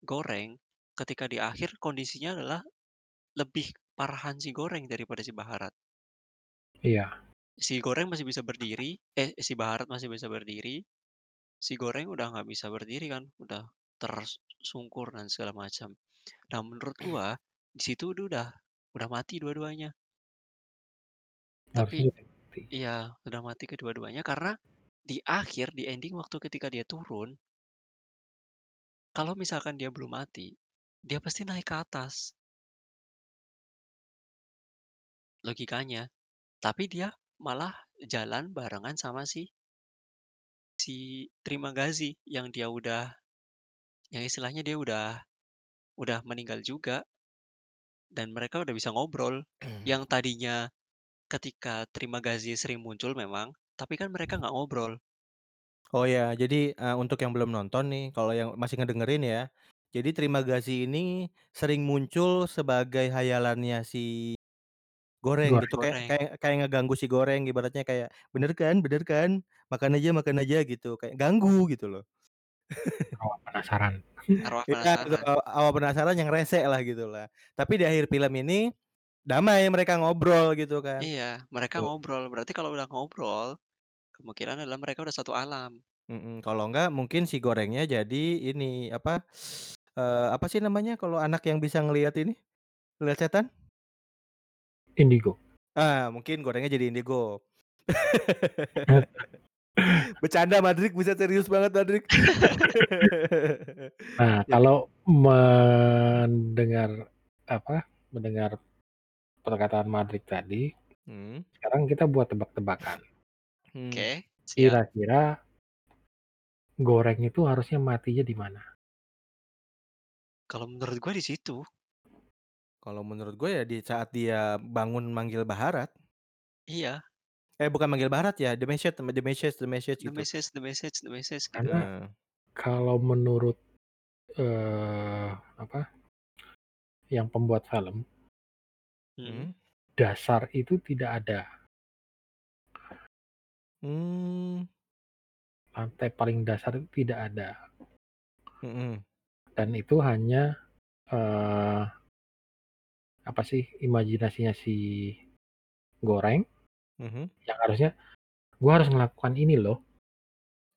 Goreng ketika di akhir kondisinya adalah lebih parahan si Goreng daripada si Baharat. Iya. Si Goreng masih bisa berdiri eh, si Baharat masih bisa berdiri, si Goreng udah nggak bisa berdiri kan, udah tersungkur dan segala macam. Nah, menurut gua di situ udah udah mati dua-duanya. Tapi iya, udah mati kedua-duanya karena di akhir, di ending waktu ketika dia turun kalau misalkan dia belum mati, dia pasti naik ke atas. Logikanya. Tapi dia malah jalan barengan sama si si Trimagazi yang dia udah yang istilahnya dia udah udah meninggal juga. Dan mereka udah bisa ngobrol. Yang tadinya ketika Trimagazi sering muncul memang, tapi kan mereka nggak ngobrol. Oh ya, jadi, eee, untuk yang belum nonton nih, kalau yang masih ngedengerin ya, jadi Trimagazi ini sering muncul sebagai khayalannya si Goreng Goreng. gitu, kayak kayak kayak ngeganggu si Goreng ibaratnya kayak, "Bener kan bener kan? Makan aja makan aja," gitu, kayak ganggu gitu loh. Arwah penasaran. Arwah Iya gitu, penasaran. penasaran yang rese lah gitulah. Tapi di akhir film ini, damai mereka ngobrol gitu kan. Iya, mereka Tuh. ngobrol. Berarti kalau udah ngobrol, kemungkinan adalah mereka udah satu alam. Mhm, kalau enggak mungkin si Gorengnya jadi ini, apa, eee, apa sih namanya kalau anak yang bisa ngelihat ini, ngelihat setan? Indigo. Ah, mungkin Gorengnya jadi indigo. Bercanda Madrik, buset serius banget Madrik. Nah, Jadi kalau mendengar, apa, mendengar perkataan Madrik tadi, Mmm. sekarang kita buat tebak-tebakan. Mmm. Oke, siap. Kira-kira Goreng itu harusnya matinya di mana? Kalau menurut gua di situ. Kalau menurut gue ya di saat dia bangun manggil Baharat. Iya. Eh, bukan manggil Baharat ya, The Message The Message The Message The gitu. Message The Message The Message gitu. Karena kalau menurut, eee, apa, yang pembuat film Mhm. Mhm. dasar itu tidak ada. Mmm. Lantai paling dasar itu tidak ada. Mhm. Dan itu hanya, eee apa sih, imajinasinya si Goreng Mhm. yang harusnya, "Gua harus ngelakukan ini loh."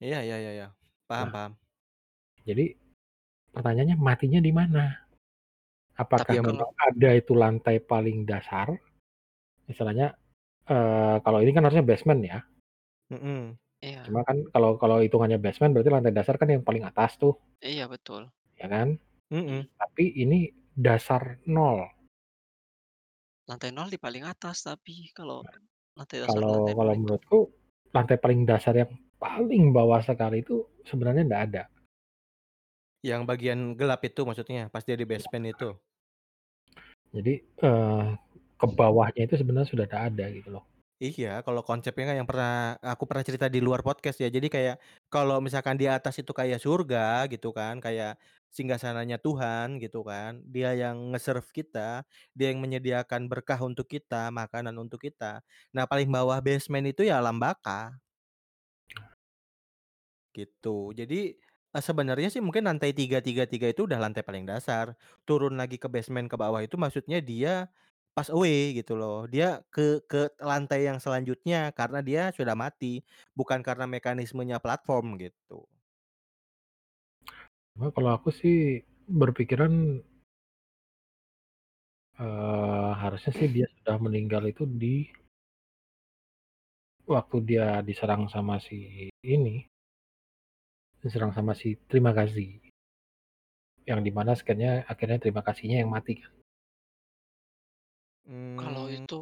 Iya iya iya iya, paham Nah. paham. Jadi, pertanyaannya matinya di mana? Tapi Apakah kalau memang ada itu lantai paling dasar? Istilahnya, eee, kalau ini kan harusnya basement ya. Mhm. Iya. Cuma kan kalau kalau hitungannya basement berarti lantai dasar kan yang paling atas tuh. Iya, betul. Ya kan? Mhm. Tapi ini dasar 0. Lantai 0 di paling atas tapi kalau lantai dasar Kalau lantai kalau 0 itu menurutku lantai paling dasar yang paling bawah sekali itu sebenarnya nggak ada. Yang bagian gelap itu maksudnya, pas dia di Iya. basement itu? Jadi, eee, ke bawahnya itu sebenarnya sudah nggak ada gitu loh. Iya, kalau konsepnya kan yang pernah aku pernah cerita di luar podcast ya. Jadi kayak kalau misalkan di atas itu kayak surga gitu kan, kayak singgasananya Tuhan gitu kan. Dia yang nge-serve kita, dia yang menyediakan berkah untuk kita, makanan untuk kita. Nah, paling bawah basement itu ya alam baka. Gitu. Jadi, eee, sebenarnya sih mungkin lantai 3 3 3 itu udah lantai paling dasar. Turun lagi ke basement ke bawah itu maksudnya dia pass away gitu loh. Dia ke ke lantai yang selanjutnya karena dia sudah mati, bukan karena mekanismenya platform gitu. Cuma kalau aku sih berpikiran eee, harusnya sih dia sudah meninggal itu di waktu dia diserang sama si ini diserang sama si Terima Kasih. Yang di mana scan-nya akhirnya Terima Kasihnya yang mati kan. Kalau Mmm, itu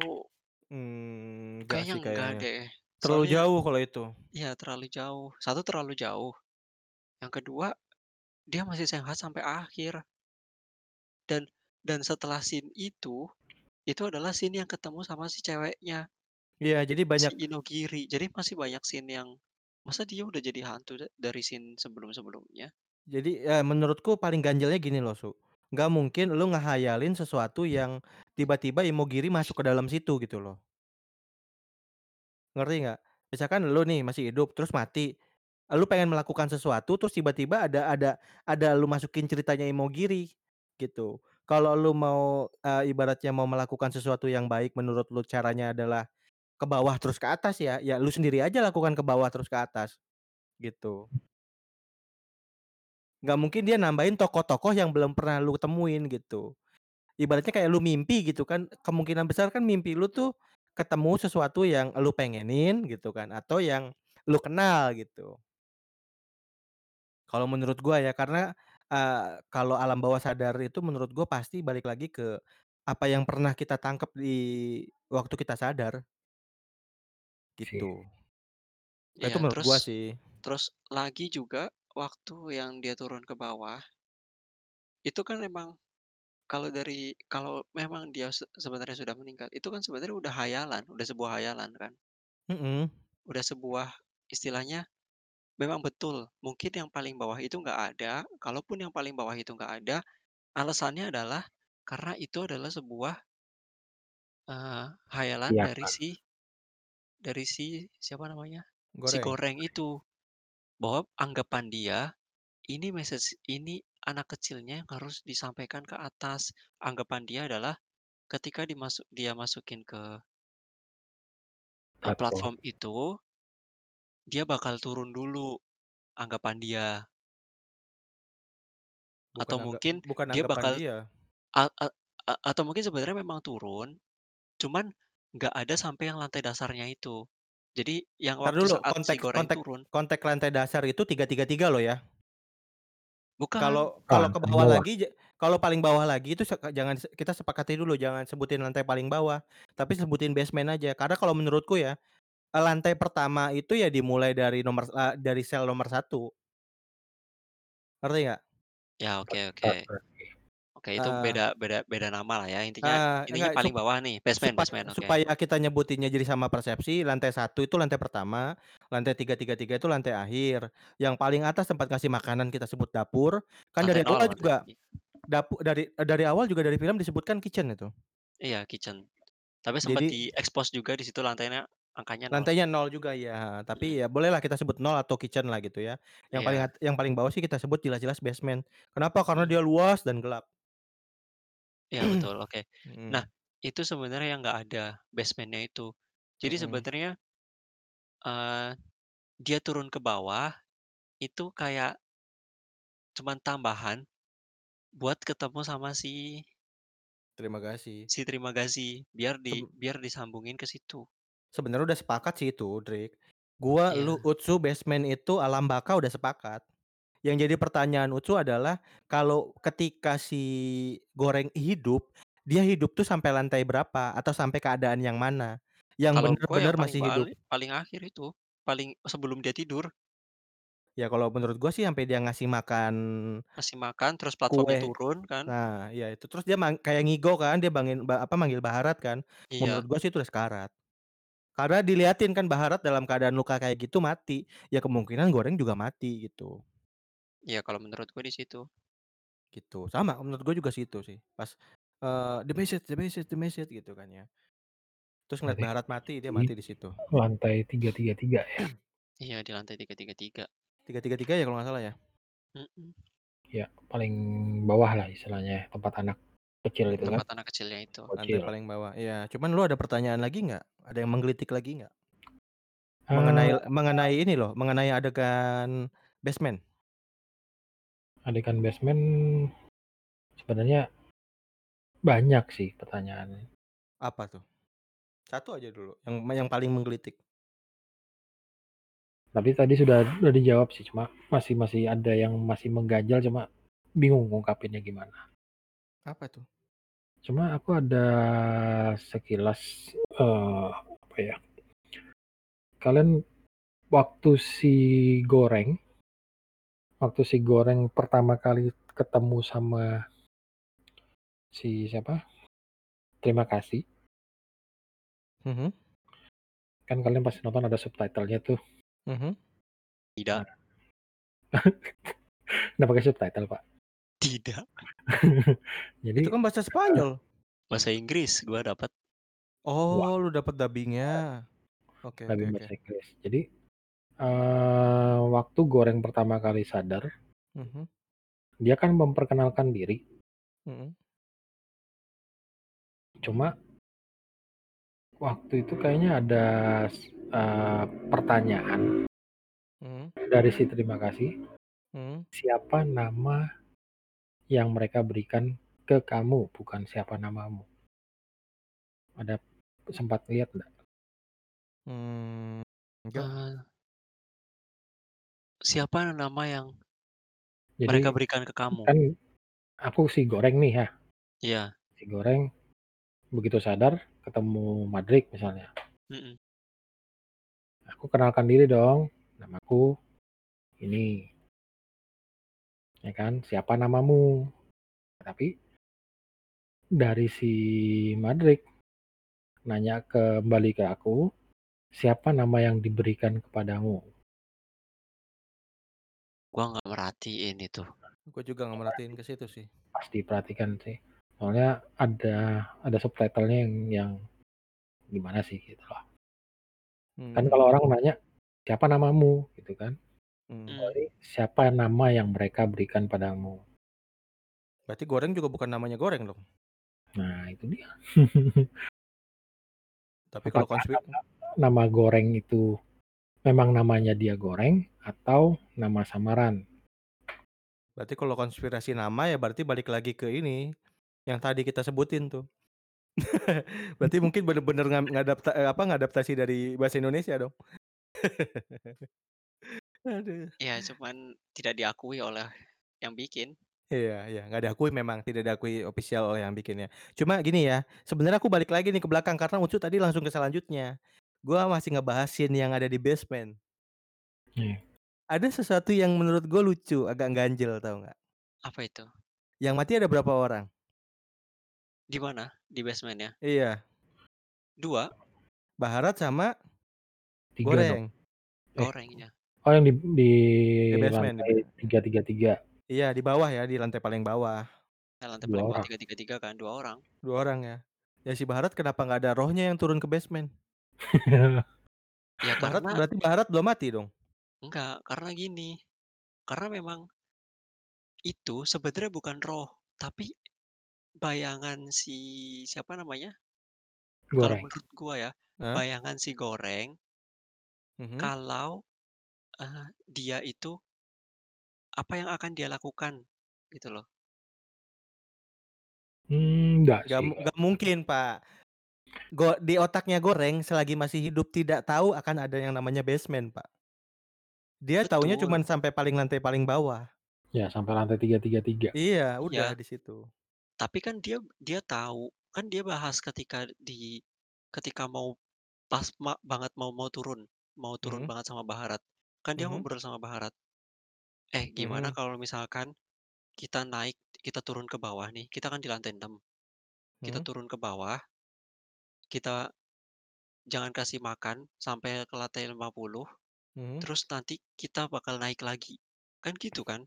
mmm, enggak kayaknya sih enggak kayaknya. deh. Terlalu Soalnya jauh kalau itu. iya terlalu jauh. Satu terlalu jauh, yang kedua dia masih sehat sampai akhir. Dan dan setelah scene itu, itu adalah scene yang ketemu sama si ceweknya. Iya, jadi si banyak Inogiri. Jadi masih banyak scene yang masa dia udah jadi hantu da dari scene sebelum-sebelumnya? Jadi, eee, menurutku paling ganjelnya gini loh, Su, nggak mungkin lu ngehayalin sesuatu yang tiba-tiba Imogiri masuk ke dalam situ gitu loh. Ngerti nggak? Misalkan lu nih masih hidup terus mati, lu pengen melakukan sesuatu terus tiba-tiba ada ada ada lu masukin ceritanya Imogiri, gitu. Kalau lu mau, eee, ibaratnya mau melakukan sesuatu yang baik menurut lu caranya adalah ke bawah terus ke atas ya, ya lu sendiri aja lakukan ke bawah terus ke atas, gitu. Nggak mungkin dia nambahin tokoh-tokoh yang belum pernah lu temuin gitu. Ibaratnya kayak lu mimpi gitu kan, kemungkinan besar kan mimpi lu tuh ketemu sesuatu yang lu pengenin gitu kan, atau yang lu kenal gitu. Kalau menurut gua ya, karena, eee, kalau alam bawah sadar itu menurut gua pasti balik lagi ke apa yang pernah kita tangkep di waktu kita sadar. Sih. Gitu. Itu Iya, menurut gua terus sih. terus lagi juga waktu yang dia turun ke bawah itu kan memang kalau dari kalau memang dia se sebenarnya sudah meninggal, itu kan sebenarnya udah hayalan, udah sebuah hayalan kan. Mhm. Udah sebuah istilahnya memang betul, mungkin yang paling bawah itu nggak ada, kalaupun yang paling bawah itu nggak ada, alasannya adalah karena itu adalah sebuah eee, hayalan dari Keyakinan. si dari si siapa namanya, si Goreng. Goreng itu. Bahwa anggapan dia, ini message ini anak kecilnya yang harus disampaikan ke atas. Anggapan dia adalah ketika dimasuk dia masukin ke eee, Platform. platform itu dia bakal turun dulu, anggapan dia. Bukan Atau angga mungkin bukan dia anggapan bakal dia. a a a atau mungkin sebenarnya memang turun, cuman nggak ada sampai yang lantai dasarnya itu. Jadi yang Entar waktu dulu, saat si konteks Goreng kontek turun konteks lantai dasar itu 333 loh ya. bukan, Kalau kalau ke bawah bawah. lagi ja kalau paling bawah lagi itu jangan se kita sepakati dulu jangan sebutin lantai paling bawah, tapi sebutin basement aja. Karena kalau menurutku ya, eee, lantai pertama itu ya dimulai dari nomor eee, dari sel nomor 1. Ngerti nggak? ya oke oke. Oke itu Heeh. beda beda beda nama lah ya, intinya Heeh, intinya enggak paling sup bawah nih, basement supaya basement, oke. supaya kita nyebutinnya jadi sama persepsi, lantai 1 itu lantai pertama, lantai 333 itu lantai akhir, yang paling atas tempat ngasih makanan kita sebut dapur, kan Lantai dari nol awal berarti, juga iya. dapu dari eee, dari awal juga dari film disebutkan kitchen itu. Iya kitchen, tapi sempet Jadi di-expose juga di situ lantainya angkanya 0. lantainya 0 juga ya, Mhm, tapi ya bolehlah kita sebut 0 atau kitchen lah gitu ya. Yang paling iya at yang paling bawah sih kita sebut jelas-jelas basement. Kenapa? Karena mhm, dia luas dan gelap. Iya betul, oke. Nah, Mhm, itu sebenarnya yang nggak ada basement-nya itu. Jadi mhm. sebenarnya, eee, dia turun ke bawah, itu kayak cuman tambahan buat ketemu sama si Terima kasih. si Terima Kasih, biar di Seb biar disambungin ke situ. sebenarnya udah sepakat sih itu, Drake. Gua, lu, Iya, Utsu, basement itu alam baka udah sepakat. Yang jadi pertanyaan Utsu adalah kalau ketika si Goreng hidup, dia hidup tuh sampai lantai berapa atau sampai keadaan yang mana? Yang yang paling masih hidup? paling akhir itu. Paling sebelum dia tidur. Ya kalau menurut gua sih sampai dia ngasih makan Ngasih makan, terus platformnya kue. turun kan. Nah, iya itu. Terus dia mang kayak ngigo kan, dia bangin ba apa, manggil Baharat kan. Iya. Menurut gua sih itu udah sekarat. Karena diliatin kan Baharat dalam keadaan luka kayak gitu mati, ya kemungkinan Goreng juga mati gitu. Iya kalau menurut gua di situ. Gitu, sama menurut gua juga situ sih. Pas, eee, "The message the message the message," gitu kan ya. Terus ngeliat Berarti Baharat mati, dia di mati di situ. lantai 333 ya? Iya di lantai 333. 333 ya kalau nggak salah ya? Mhm. Ya paling bawah lah istilahnya, tempat anak kecil itu kan. Tempat anak kecilnya itu. Lantai Bocil. paling bawah, iya. Cuman lu ada pertanyaan lagi nggak? Ada yang menggelitik lagi nggak? Mengenai Eee mengenai ini loh, mengenai adegan basement. Adegan basement sebenarnya banyak sih pertanyaannya. Apa tuh? 1 aja dulu, yang yang paling menggelitik. Tapi tadi sudah udah dijawab sih, cuma masih masih ada yang masih mengganjal, cuma bingung ngungkapinnya gimana. Apa tuh? Cuma aku ada sekilas, eee, apa ya kalian waktu si Goreng waktu si Goreng pertama kali ketemu sama si siapa, Terima Kasih Mhm. kan kalian pasti nonton ada subtitle-nya tuh. Mhm. Tidak. Nah. Nggak pakai subtitle, Pak. Tidak. Jadi Itu kan bahasa Spanyol. Bahasa Inggris gua dapat. Oh, Wah. lu dapet dubbing-nya. Oke oke Dubbing oke. bahasa Inggris. Jadi, eee, waktu Goreng pertama kali sadar Mhm. dia kan memperkenalkan diri. Mhm. Cuma waktu itu kayaknya ada s eee, pertanyaan Mhm. dari si Terima Kasih, Mhm. siapa nama yang mereka berikan ke kamu, bukan siapa namamu. Ada sempat lihat nggak? Mmm, enggak. Eee Siapa nama yang mereka Jadi, berikan ke kamu? kan aku si Goreng nih ya. Iya. Si Goreng begitu sadar ketemu Madrik misalnya. Mhm. Aku kenalkan diri dong, namaku ini. Ya kan, siapa namamu? Tapi dari si Madrik nanya kembali ke aku, siapa nama yang diberikan kepadamu? Gua nggak merhatiin itu. Gua juga nggak merhatiin ke situ sih. Pasti perhatikan sih. Soalnya ada ada subtitle-nya yang yang gimana sih gitu loh. Kan kalau Mmm. orang nanya, "Siapa namamu?" Gitu kan. Mmm. ini, "Siapa nama yang mereka berikan padamu?" Berarti Goreng juga bukan namanya Goreng dong? Nah itu dia. Tapi kalau nama nama Goreng itu memang namanya dia Goreng atau nama samaran? Berarti kalau konspirasi nama ya berarti balik lagi ke ini, yang tadi kita sebutin tuh. Berarti mungkin bener-bener ngam ngadapta eee, apa, ngadaptasi dari bahasa Indonesia dong. Aduh. Iya, cuman tidak diakui oleh yang bikin. Iya iya, nggak diakui memang, tidak diakui official oleh yang bikinnya. Cuma gini ya, sebenarnya aku balik lagi nih ke belakang karena Ucu tadi langsung ke selanjutnya. Gua masih ngebahas scene yang ada di basement. Iya. Ada sesuatu yang menurut gua lucu, agak ganjel tahu nggak? Apa itu? Yang mati ada berapa orang? Di mana? Di basement-nya? Iya. 2? Baharat sama 3 dong. Goreng. Eh, Goreng, iya. oh yang di di Di basement, di lantai ba 333. Iya di bawah ya, di lantai paling bawah. Ya lantai 2 paling bawah orang. 333 kan, 2 orang. 2 orang ya. Ya si Baharat kenapa nggak ada rohnya yang turun ke basement? Ya Baharat karena berarti Baharat belum mati dong? Enggak, karena gini, karena memang itu sebenarnya bukan roh, tapi bayangan si siapa namanya? Kalau Goreng. menurut gua ya, Heeh. bayangan si Goreng Mhm. kalau, eee, dia itu apa yang akan dia lakukan, gitu loh. Mmm, nggak Nggak sih, mu nggak nggak mungkin, Pak. Go di otaknya Goreng selagi masih hidup tidak tahu akan ada yang namanya basement, Pak. Dia taunya Betul. cuman sampai paling lantai paling bawah. Ya sampai lantai 333. Iya, udah Iya. di situ. Tapi kan dia dia tahu, kan dia bahas ketika di ketika mau pas ma banget mau mau turun. mau turun Mhm. banget sama Baharat. Kan dia Mhm. ngobrol sama Baharat. "Eh, gimana Mhm. kalau misalkan kita naik kita turun ke bawah nih, kita kan di lantai 6. Kita Mhm. turun ke bawah kita jangan kasih makan sampai ke lantai 50, Mhm. terus nanti kita bakal naik lagi." Kan gitu kan?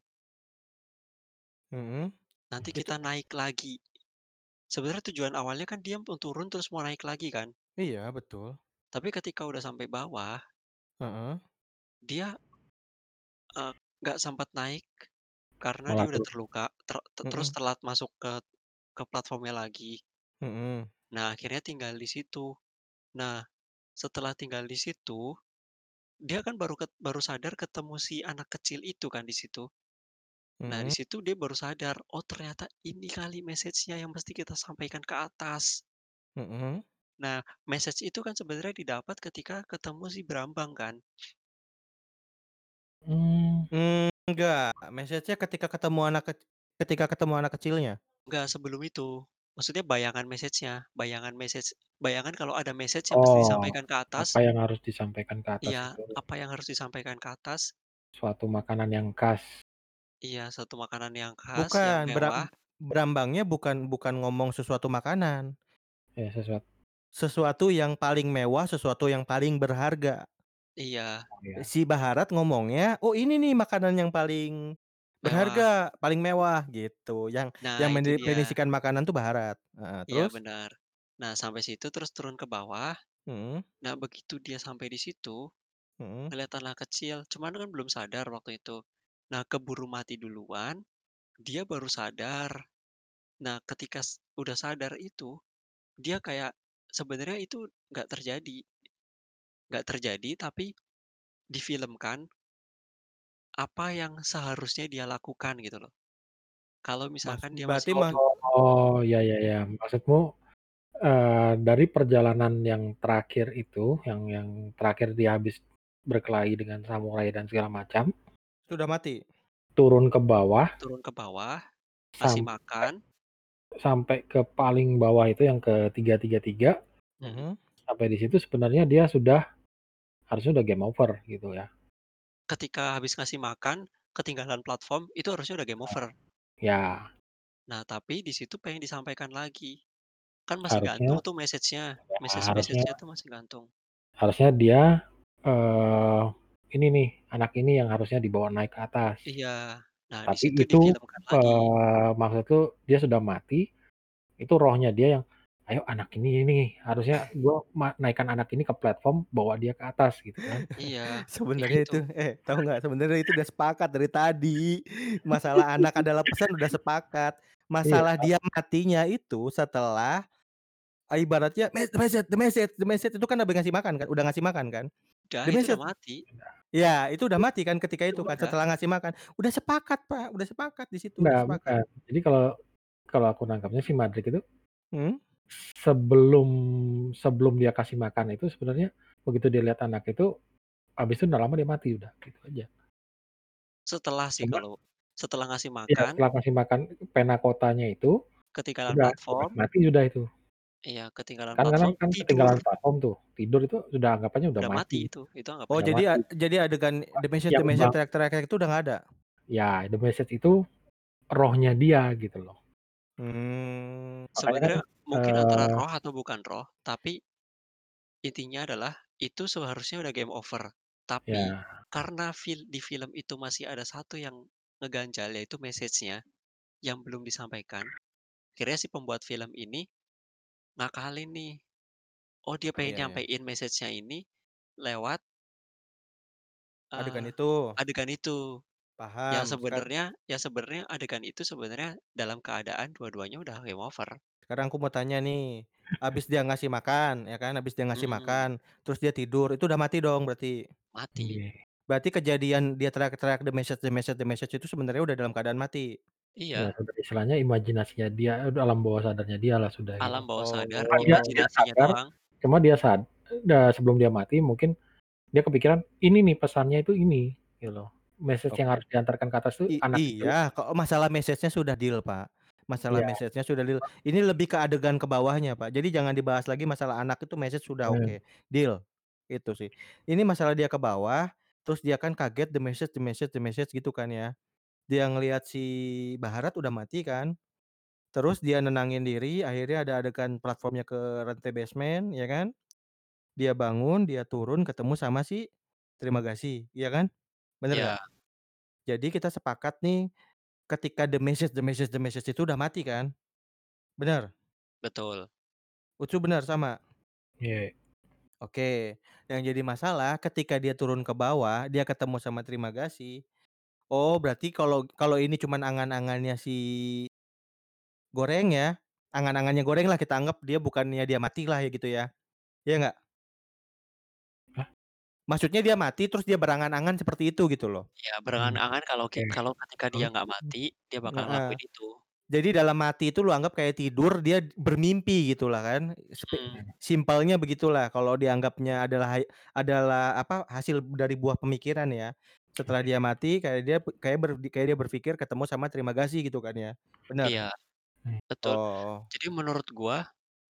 Mhm. Nanti Itu kita naik lagi. Sebenarnya tujuan awalnya kan dia mau turun terus mau naik lagi kan? Iya, betul. Tapi ketika udah sampai bawah Heeh. dia eee, nggak sempet naik karena Malah dia udah terluka, ter te terus Mhm. telat masuk ke ke platformnya lagi. Mhm. Nah, akhirnya tinggal di situ. Nah, setelah tinggal di situ, dia kan baru ket baru sadar ketemu si anak kecil itu kan di situ. Nah, di Mhm. situ dia baru sadar, "Oh, ternyata ini kali message-nya yang mesti kita sampaikan ke atas." Mhm. Nah, message itu kan sebenarnya didapat ketika ketemu si Brambang kan? Mmm. Mmm, enggak, message-nya ketika ketemu anak kec ketika ketemu anak kecilnya? Enggak, sebelum itu. Maksudnya bayangan message-nya, bayangan message bayangan kalau ada message yang mesti Oh, disampaikan ke apa atas yang harus disampaikan ke atas Iya, itu apa yang harus disampaikan ke atas suatu makanan yang khas. Iya, satu makanan yang khas, yang Bukan, mewah. Bram Brambangnya bukan bukan ngomong sesuatu makanan. Ya, sesuat Sesuatu yang paling mewah, sesuatu yang paling berharga. Iya. Oh, iya. Si Baharat ngomongnya, "Oh, ini nih makanan yang paling Mewah. berharga, paling mewah," gitu. Yang yang Nah, itu dia. mendefinisikan makanan tuh Baharat. Heeh, Iya, terus? benar. Nah, sampai situ terus turun ke bawah. Mhm. Nah, begitu dia sampai di situ, Mhm. ngelihat anak kecil, cuman kan belum sadar waktu itu. Nah, keburu mati duluan, dia baru sadar. Nah, ketika s udah sadar itu, dia kayak sebenarnya itu nggak terjadi. Nggak terjadi, tapi difilmkan apa yang seharusnya dia lakukan gitu loh. Kalau Mas misalkan dia masih berarti mah hidup. Oh, ya ya ya. Maksudmu, eee, dari perjalanan yang terakhir itu, yang yang terakhir dia habis berkelahi dengan samurai dan segala macam Sudah mati? turun ke bawah Turun ke bawah, kasih sampai makan. sampai ke paling bawah itu yang ke 333 Mhm. Mhm. sampai di situ sebenarnya dia sudah harusnya udah game over gitu ya. Ketika habis ngasih makan, ketinggalan platform, itu harusnya udah game over. Ya. Nah, tapi di situ pengen disampaikan lagi. Kan masih Harusnya gantung tuh message-nya, ya harusnya message-message-nya tuh masih gantung. harusnya dia, eee, ini nih, anak ini yang harusnya dibawa naik ke atas. Iya. Nah, di Tapi situ itu, difilmkan lagi. eee, maksudku dia sudah mati, itu rohnya dia yang, "Ayo anak ini nih, harusnya gua ma naikkan anak ini ke platform, bawa dia ke atas," gitu kan. Iya, ya Sebenarnya itu itu. eh, tahu nggak, sebenarnya itu udah sepakat dari tadi. Masalah anak adalah pesan udah sepakat. Iya. Masalah dia matinya itu setelah, eee, ibaratnya the message the message the message itu kan habis ngasih makan kan, udah ngasih makan kan? Udah, The itu udah message mati. Udah. ya, itu udah mati kan ketika Itu itu kan, udah. setelah ngasih makan. Udah sepakat, Pak, udah sepakat di situ, udah Enggak, sepakat. bukan. Jadi kalau kalau aku nangkepnya si Madrid itu Hmm. Sebelum sebelum dia kasih makan itu sebenarnya begitu dia lihat anak itu, habis itu nggak lama dia mati udah, gitu aja. Setelah sih kalau setelah ngasih Iya, makan setelah kasih makan Panakotanya itu, ketinggalan udah platform mati udah itu. Iya, ketinggalan Kan kadang platform, kan ketinggalan tidur. platform tuh, tidur itu udah anggapannya udah Udah mati, mati itu, itu Oh, anggapannya udah jadi a mati. jadi adegan the message Yang the message bang teriak-teriak itu udah nggak ada? Ya, the message itu rohnya dia gitu loh. Mmm. Makanya kan, Sebenarnya mungkin antara eee roh atau bukan roh, tapi intinya adalah itu seharusnya udah game over. Tapi Ya. karena fil di film itu masih ada satu yang ngeganjal, yaitu message-nya yang belum disampaikan. Akhirnya si pembuat film ini ngakalin nih. Oh, dia pengen Iya iya. nyampein message-nya ini lewat Adegan eee, itu. adegan itu. Yang Paham, sekar sebenarnya yang sebenarnya adegan itu sebenarnya dalam keadaan dua-duanya udah game over. Sekarang aku mau tanya nih, habis dia ngasih makan, ya kan, habis dia ngasih Mhm. makan, terus dia tidur, itu udah mati dong berarti? Mati. Iya. Berarti kejadian dia teriak-teriak the message the message the message itu sebenarnya udah dalam keadaan mati? Ya, Iya. sudah istilahnya imajinasinya dia, itu alam bawah sadarnya dialah sudah gitu. Alam bawah sadar, Cuma dia dia Oh. imajinasinya sadar doang. cuma dia sad eee, sebelum dia mati mungkin dia kepikiran, "Ini nih pesannya itu ini," gitu loh. Message yang Oke. harus diantarkan ke atas tuh I anak itu. iya, kalau masalah message-nya sudah deal, Pak. Masalah Iya. message-nya sudah deal. Ini lebih ke adegan ke bawahnya, Pak. Jadi jangan dibahas lagi masalah anak itu message sudah oke, deal. Itu sih. Ini masalah dia ke bawah, terus dia kan kaget the message the message the message gitu kan ya. Dia ngelihat si Baharat udah mati kan, terus dia nenangin diri, akhirnya ada adegan platformnya ke lantai basement ya kan. Dia bangun, dia turun ketemu sama si Trimagasi, iya kan? Bener Iya. nggak? Jadi kita sepakat nih, ketika the message the message the message itu udah mati kan? Bener? Betul. Ucu bener, sama? Iya. Oke, yang jadi masalah ketika dia turun ke bawah, dia ketemu sama Trimagasi. Oh, berarti kalau kalau ini cuman angan-angannya si Goreng ya, angan-angannya Goreng lah kita anggap dia bukannya dia mati lah ya gitu ya. Iya nggak? Maksudnya dia mati terus dia berangan-angan seperti itu gitu loh. Iya, berangan-angan kalau ki oke. kalau ketika dia nggak mati, dia bakal Heeh. ngelakuin itu. Jadi dalam mati itu lu anggap kayak tidur, dia bermimpi gitulah kan, spe Mhm. simpelnya begitulah kalau dianggapnya adalah hay adalah apa, hasil dari buah pemikiran ya. Setelah dia mati kayak dia kayak ber kayak dia berpikir ketemu sama Trimagasi gitu kan ya, bener? Iya, Mmm. betul. Oh. Jadi menurut gua,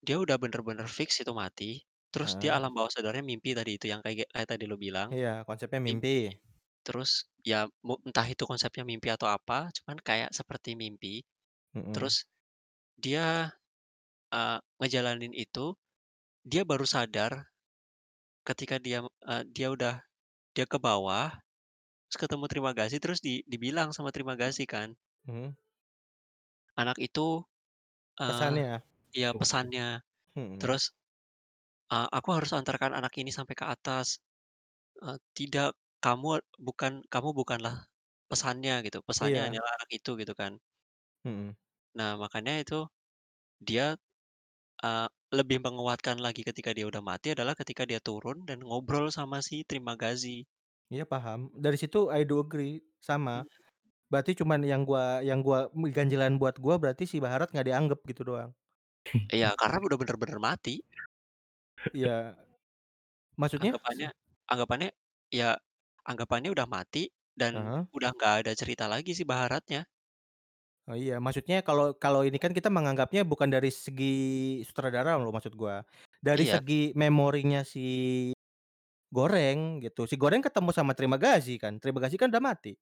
dia udah bener-bener fix itu mati, terus dia Heeh. alam bawah sadarnya mimpi tadi itu yang kayak kayak tadi lu bilang. Iya, konsepnya Mimpi, mimpi. terus ya mu entah itu konsepnya mimpi atau apa, cuman kayak seperti mimpi. Mhm. Terus dia, eee, ngejalanin itu, dia baru sadar ketika dia, eee, dia udah dia ke bawah, terus ketemu Trimagasi, terus di dibilang sama Trimagasi kan Mhm. anak itu, eee, Pesannya? iya pesannya. Mhm. Terus, eee, "Aku harus antarkan anak ini sampai ke atas." Eee, "Tidak, kamu bukan kamu bukanlah pesannya," gitu, "pesannya Iya. hanyalah anak itu," gitu kan. Mhm. Nah, makanya itu dia, eee, lebih menguatkan lagi ketika dia udah mati adalah ketika dia turun dan ngobrol sama si Trimagasi. Iya paham, dari situ I do agree, sama. Mhm. Berarti cuman yang gua yang gua ganjilan buat gua berarti si Baharat nggak dianggap gitu doang. Iya, karena udah bener-bener mati. Iya. Maksudnya? Anggapannya anggapannya ya anggapannya udah mati dan Heeh. udah nggak ada cerita lagi si Baharatnya. Oh iya, maksudnya kalau kalau ini kan kita menganggapnya bukan dari segi sutradara loh maksud gua, dari Iya. segi memorinya si Goreng gitu, si Goreng ketemu sama Trimagasi kan, Trimagasi kan udah mati.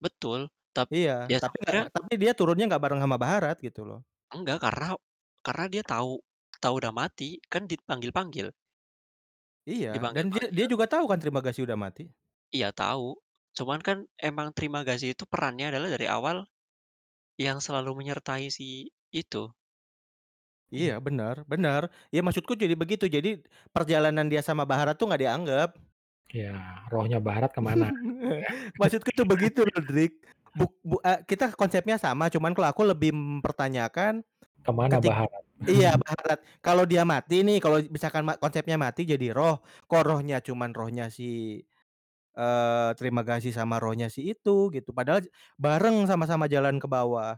Betul, tap Iya, ya tapi nggak sebenarnya tapi dia turunnya nggak bareng sama Baharat gitu loh. Enggak, karena karena dia tahu tahu udah mati, kan dipanggil-panggil. Iya, dan dia dia Dipanggil-panggil. juga tahu kan Trimagasi udah mati. Iya tahu, cuman kan emang Trimagasi itu perannya adalah dari awal, yang selalu menyertai si itu. Iya bener bener, ya maksudku jadi begitu, jadi perjalanan dia sama Baharat tuh nggak dianggap. Iya, rohnya Baharat ke mana ya. Maksudku tuh begitu loh Drik, buk bu eee, kita konsepnya sama cuman kalau aku lebih mempertanyakan, Ke mana ketik Baharat? Iya Baharat, kalau dia mati nih, kalau misalkan ma konsepnya mati jadi roh, kok rohnya cuman rohnya si, eee, Trimagasi sama rohnya si itu gitu, padahal bareng sama-sama jalan ke bawah.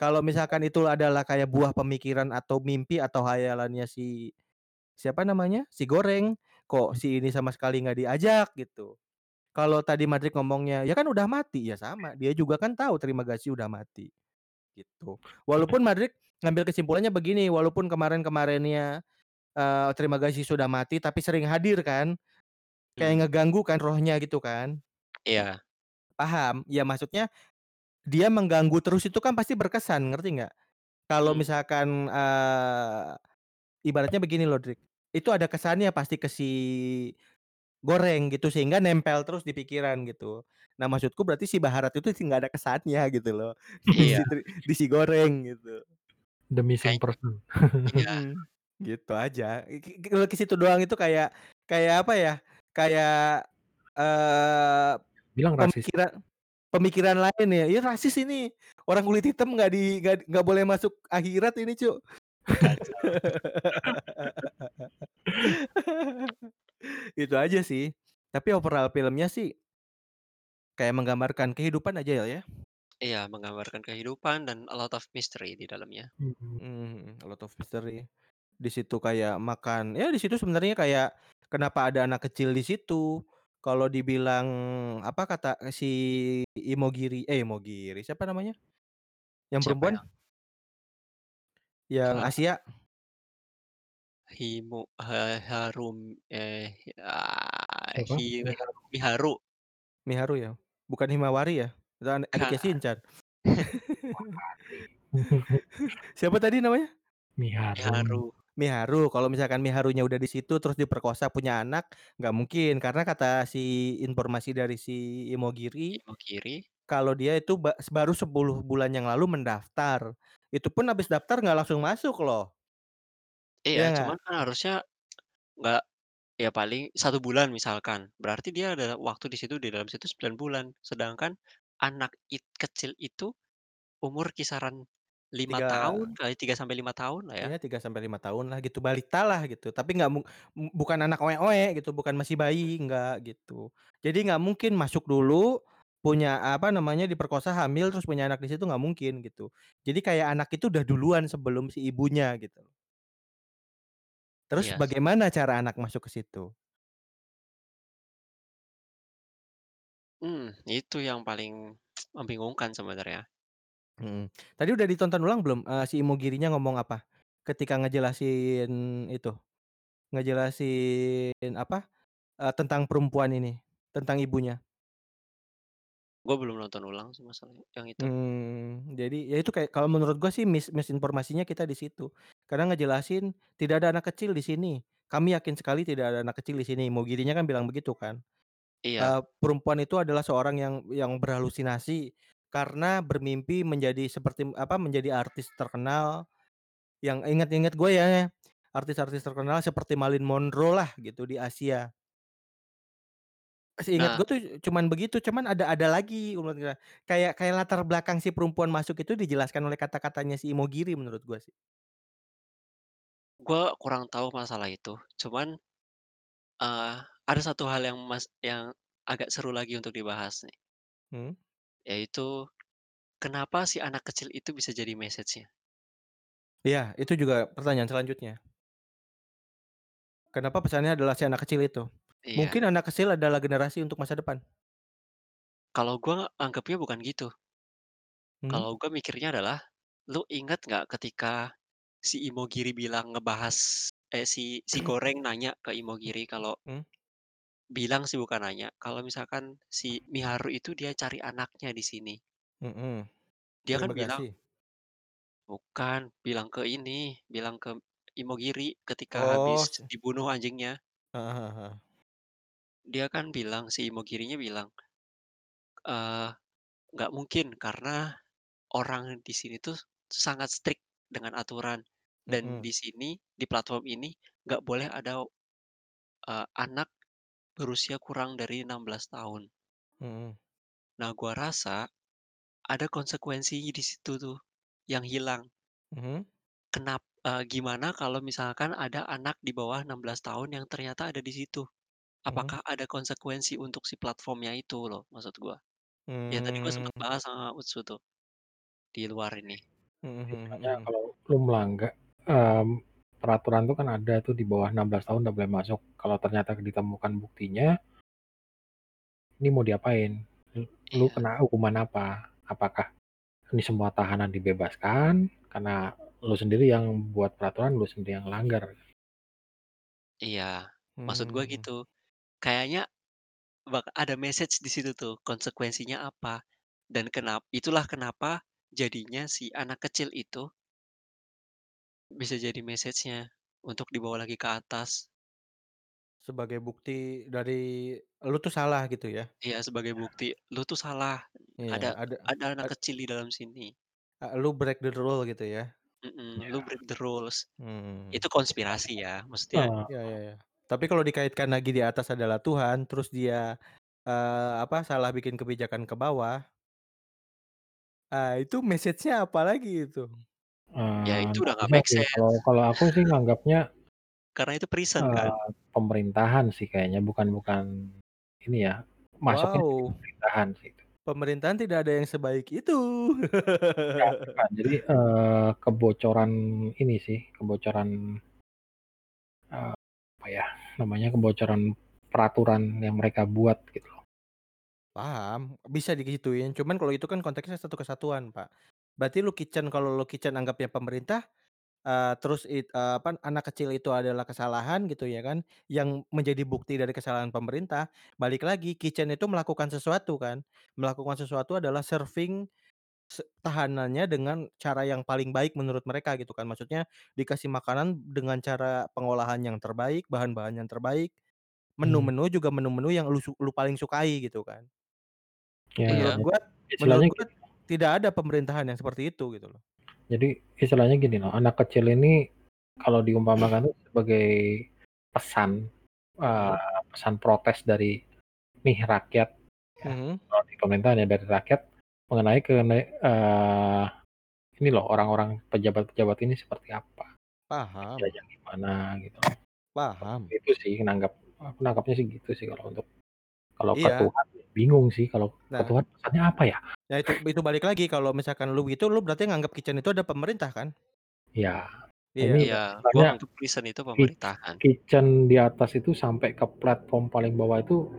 Kalau misalkan itu adalah kayak buah pemikiran atau mimpi atau khayalannya si siapa namanya, si Goreng, kok si ini sama sekali nggak diajak gitu. Kalau tadi Madrik ngomongnya, "Ya kan udah mati," ya sama, dia juga kan tahu Trimagasi udah mati, gitu. Walaupun Madrik ngambil kesimpulannya begini, walaupun kemarin-kemarinnya, eee, Trimagasi sudah mati tapi sering hadir kan, kayak ngeganggu kan rohnya gitu kan. Iya. Paham, ya maksudnya, dia mengganggu terus itu kan pasti berkesan, ngerti nggak? Kalau Mmm. misalkan, eee, ibaratnya begini loh Drik, itu ada kesannya pasti ke si Goreng gitu, sehingga nempel terus di pikiran gitu. Nah maksudku berarti si Baharat itu sih nggak ada kesannya gitu loh, di Iya. si di si Goreng gitu. The missing Kayaknya person. iya. Mhm, gitu aja, ki ke situ doang itu kayak kayak apa ya, kayak, eee, Bilang rasis. pemikiran pemikiran lain ya, "Ih rasis ini, orang kulit hitam nggak di nggak nggak boleh masuk akhirat ini Cuk." Kacau. Itu aja sih, tapi overall filmnya sih kayak menggambarkan kehidupan aja ya. Iya, menggambarkan kehidupan dan a lot of mystery di dalamnya. Mhm. Mhm, a lot of mystery. Di situ kayak makan ya di situ sebenarnya kayak kenapa ada anak kecil di situ, kalau dibilang apa kata si Imogiri eh Imogiri, siapa namanya? Yang Siapa perempuan? yang Yang Eee Asia. Himu ha Harum eh, ah, Siapa? hi Miharu. Miharu. Miharu ya? Bukan Himawari ya? Itu an adiknya Shinchan. Siapa tadi namanya? Miharu. Miharu. Miharu, kalau misalkan Miharunya udah di situ terus diperkosa punya anak, nggak mungkin karena kata si informasi dari si Imogiri, Imogiri. kalau dia itu ba baru 10 bulan yang lalu mendaftar. Itu pun habis daftar nggak langsung masuk loh. Iya, Iya cuman kan harusnya nggak ya paling 1 bulan misalkan, berarti dia ada waktu di situ di dalam situ 9 bulan. Sedangkan anak it kecil itu umur kisaran 5 Tiga tahun kali, 3 sampai 5 tahun lah ya. Iya 3 sampai 5 tahun lah gitu, balita lah gitu. Tapi nggak m bukan anak oe-oe gitu, bukan masih bayi, enggak gitu. Jadi nggak mungkin masuk dulu, punya apa namanya, diperkosa, hamil, terus punya anak di situ nggak mungkin gitu. Jadi kayak anak itu udah duluan sebelum si ibunya gitu. Terus Iya sih. bagaimana cara anak masuk ke situ? Mmm, itu yang paling membingungkan sebenarnya. Mhm. Tadi udah ditonton ulang belum, eee, si Imogirinya ngomong apa? Ketika ngejelasin itu, ngejelasin apa, eee, tentang perempuan ini, tentang ibunya? Gua belum nonton ulang sih masalahnya, yang itu. Mmm, jadi ya itu kayak kalau menurut gua sih mis misinformasinya kita di situ. Karena ngejelasin, "Tidak ada anak kecil di sini. Kami yakin sekali tidak ada anak kecil di sini." Imogirinya kan bilang begitu kan. Iya. Eee, perempuan itu adalah seorang yang yang berhalusinasi karena bermimpi menjadi seperti apa, menjadi artis terkenal, yang inget-inget gue ya, artis-artis terkenal seperti Marilyn Monroe lah gitu di Asia. Seinget Nah gue tuh cuman begitu, cuman ada ada lagi kayak kayak latar belakang si perempuan masuk itu dijelaskan oleh kata-katanya si Imogiri menurut gua sih. Gua kurang tahu masalah itu, cuman eee, ada satu hal yang mas yang agak seru lagi untuk dibahas nih. Hmm. Yaitu, kenapa si anak kecil itu bisa jadi message-nya? Iya, itu juga pertanyaan selanjutnya. Kenapa pesannya adalah si anak kecil itu? Iya. Mungkin anak kecil adalah generasi untuk masa depan. Kalau gua anggapnya bukan gitu. Mhm. Kalau gua mikirnya adalah, lu inget nggak ketika si Imogiri bilang ngebahas eh, si si Goreng nanya ke Imogiri kalau Mhm. bilang sih bukan nanya, kalau misalkan si Miharu itu dia cari anaknya di sini. Mhm. Dia kan bilang. Bukan, bilang ke ini, bilang ke Imogiri ketika Oh, habis dibunuh anjingnya. Heeh heeh. Dia kan bilang, si Imogirinya bilang eee, nggak mungkin karena orang di sini tuh sangat strict dengan aturan, dan Mhm. di sini, di platform ini nggak boleh ada, eee, anak berusia kurang dari 16 tahun. Mhm. Nah, gua rasa ada konsekuensinya di situ tuh yang hilang. Mhm. Kenap eee, gimana kalau misalkan ada anak di bawah 16 tahun yang ternyata ada di situ? Mhm. Apakah ada konsekuensi untuk si platformnya itu loh, maksud gua. Ya tadi gua sempet Mmm. bahas sama Ucu tuh, di luar ini. Mhm mhm mhm. kalau lu melangga mmm, peraturan tuh kan ada tuh di bawah 16 tahun nggak boleh masuk. Kalau ternyata ditemukan buktinya ini mau diapain? Lu lu Iya. kena hukuman apa? Apakah ini semua tahanan dibebaskan karena lu sendiri yang buat peraturan, lu sendiri yang langgar? Iya, maksud gua mhm. gitu. Kayaknya bak ada message di situ tuh, konsekuensinya apa, dan kenap itulah kenapa jadinya si anak kecil itu bisa jadi message-nya untuk dibawa lagi ke atas. Sebagai bukti dari lu tuh salah gitu ya? Iya, sebagai bukti, "Lu tuh salah, Iya, ada ada ada anak ad kecil di dalam sini." Eee, lu break the rule gitu ya? Mhm, "Lu Iya. break the rules." Mmm. Itu konspirasi ya, maksudnya Eee Ya ya ya. Tapi kalau dikaitkan lagi di atas adalah Tuhan, terus dia, eee, apa, salah bikin kebijakan ke bawah ah, itu message-nya apalagi itu? Ya Eee, itu udah nggak bisa make sih, kalau sense. kalau aku sih nganggapnya Karena itu prison kan? eee, pemerintahan sih kayaknya, bukan bukan ini ya, masuknya Wow. pemerintahan sih itu. Pemerintahan tidak ada yang sebaik itu. Bukan bukan. Jadi, eee, kebocoran ini sih, kebocoran eee, apa ya namanya, kebocoran peraturan yang mereka buat gitu. Paham, bisa digituin, cuman kalau itu kan konteksnya satu kesatuan, Pak. Berarti lu Kitchen kalau lu Kitchen anggapnya pemerintah, eee, terus it eee, apa, anak kecil itu adalah kesalahan gitu ya kan, yang menjadi bukti dari kesalahan pemerintah, balik lagi Kitchen itu melakukan sesuatu kan, melakukan sesuatu adalah serving se tahanannya dengan cara yang paling baik menurut mereka gitu kan. Maksudnya dikasih makanan dengan cara pengolahan yang terbaik, bahan-bahan yang terbaik, Mmm. menu-menu juga menu-menu yang lu su lu paling sukai gitu kan. Ya, Menurut Iya. gua menurut istilahnya gua gini tidak ada pemerintahan yang seperti itu gitu loh. jadi istilahnya gini loh, anak kecil ini kalau diumpamakan tuh sebagai pesan, Mhm. pesan protes dari nih rakyat ya, Mhm. kalau di pemerintahan ya dari rakyat mengenai kene eee, ini loh orang-orang pejabat-pejabat ini seperti apa, Paham. gimana gitu. Paham. Itu sih nanggap aku nangkapnya sih gitu sih kalau untuk kalau ke Iya. Tuhan bingung sih kalau ke Nah Tuhan pesannya apa ya? Ya itu itu balik lagi kalau misalkan lu gitu, lu berarti nganggep Kitchen itu ada pemerintah kan? Iya, ini Iya. Iya, gua nganggep Prison itu pemerintahan. Kitchen di atas itu sampai ke platform paling bawah itu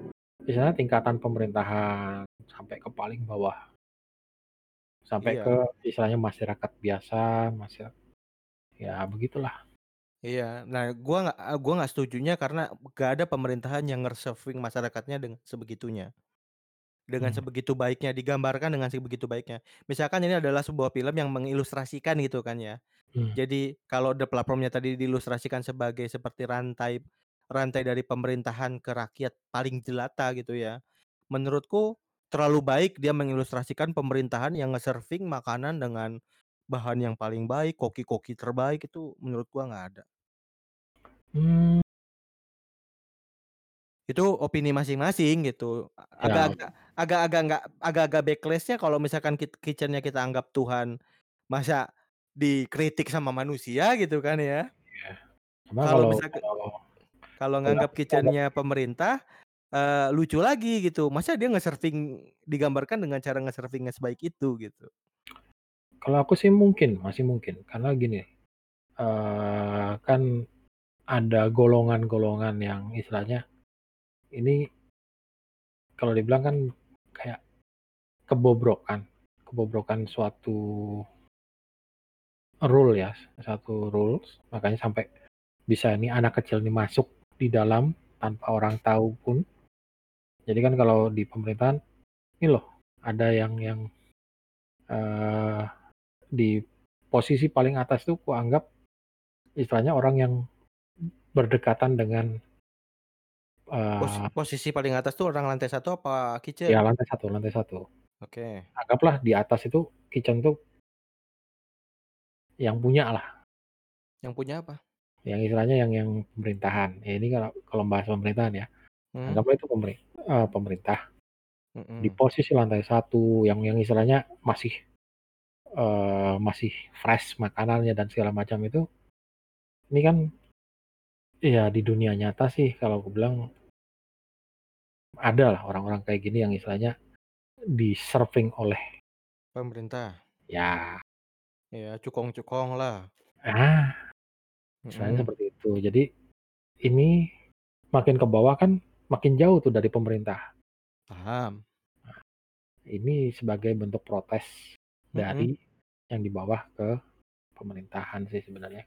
misalnya tingkatan pemerintahan, sampai ke paling bawah. Sampai ke Iya. istilahnya masyarakat biasa, masya ya begitulah. Iya. Nah gua nggak eee, gua nggak setujunya karena nggak ada pemerintahan yang nge-serving masyarakatnya dengan sebegitunya. Dengan Mmm. sebegitu baiknya, digambarkan dengan sebegitu baiknya. Misalkan ini adalah sebuah film yang mengilustrasikan gitu kan ya. Mmm. Jadi kalau the platform-nya tadi diilustrasikan sebagai seperti rantai rantai dari pemerintahan ke rakyat paling jelata gitu ya. Menurutku terlalu baik dia mengilustrasikan pemerintahan yang nge-serving makanan dengan bahan yang paling baik, koki-koki terbaik, itu menurut gua nggak ada. Mmm. Itu opini masing-masing gitu. Ya. agak-agak agak-agak nggak agak-agak backlash-nya kalau misalkan kit Kitchen-nya kita anggap Tuhan, masa dikritik sama manusia gitu kan ya. Iya. Cuma Kalau kalau misal ke kalau nganggap Kitchen-nya pemerintah, eee, lucu lagi gitu, masa dia nge-serving digambarkan dengan cara nge-serving-nya sebaik itu gitu. Kalau aku sih mungkin, masih mungkin. Karena gini, eee, kan ada golongan-golongan yang istilahnya ini kalau dibilang kan kayak kebobrokan kebobrokan suatu rule ya, satu rules, makanya sampai bisa nih anak kecil nih masuk di dalam tanpa orang tahu pun. Jadi kan kalau di pemerintahan, ini loh ada yang yang, eee, di posisi paling atas tuh kuanggap istilahnya orang yang berdekatan dengan eee posisi paling atas tuh orang lantai 1 apa Ya Kitchen? lantai 1 lantai 1. Oke. Anggaplah di atas itu Kitchen tuh yang punyalah. Yang punya apa? Yang istilahnya yang yang pemerintahan. Ya ini kalau kalau bahas pemerintahan ya. Mmm. Anggaplah itu pemeri eee, pemerintah. Di Mhm. posisi lantai 1 yang yang istilahnya masih, eee, masih fresh makanannya dan segala macam itu, ini kan iya di dunia nyata sih kalau aku bilang adalah orang-orang kayak gini yang istilahnya di-serving oleh Pemerintah. Ya. Iya, cukong-cukonglah. Ah. Istilahnya Mhm. seperti itu. Jadi ini makin ke bawah kan makin jauh tuh dari pemerintah. Paham. Nah, ini sebagai bentuk protes Mhm. dari yang di bawah ke pemerintahan sih sebenarnya.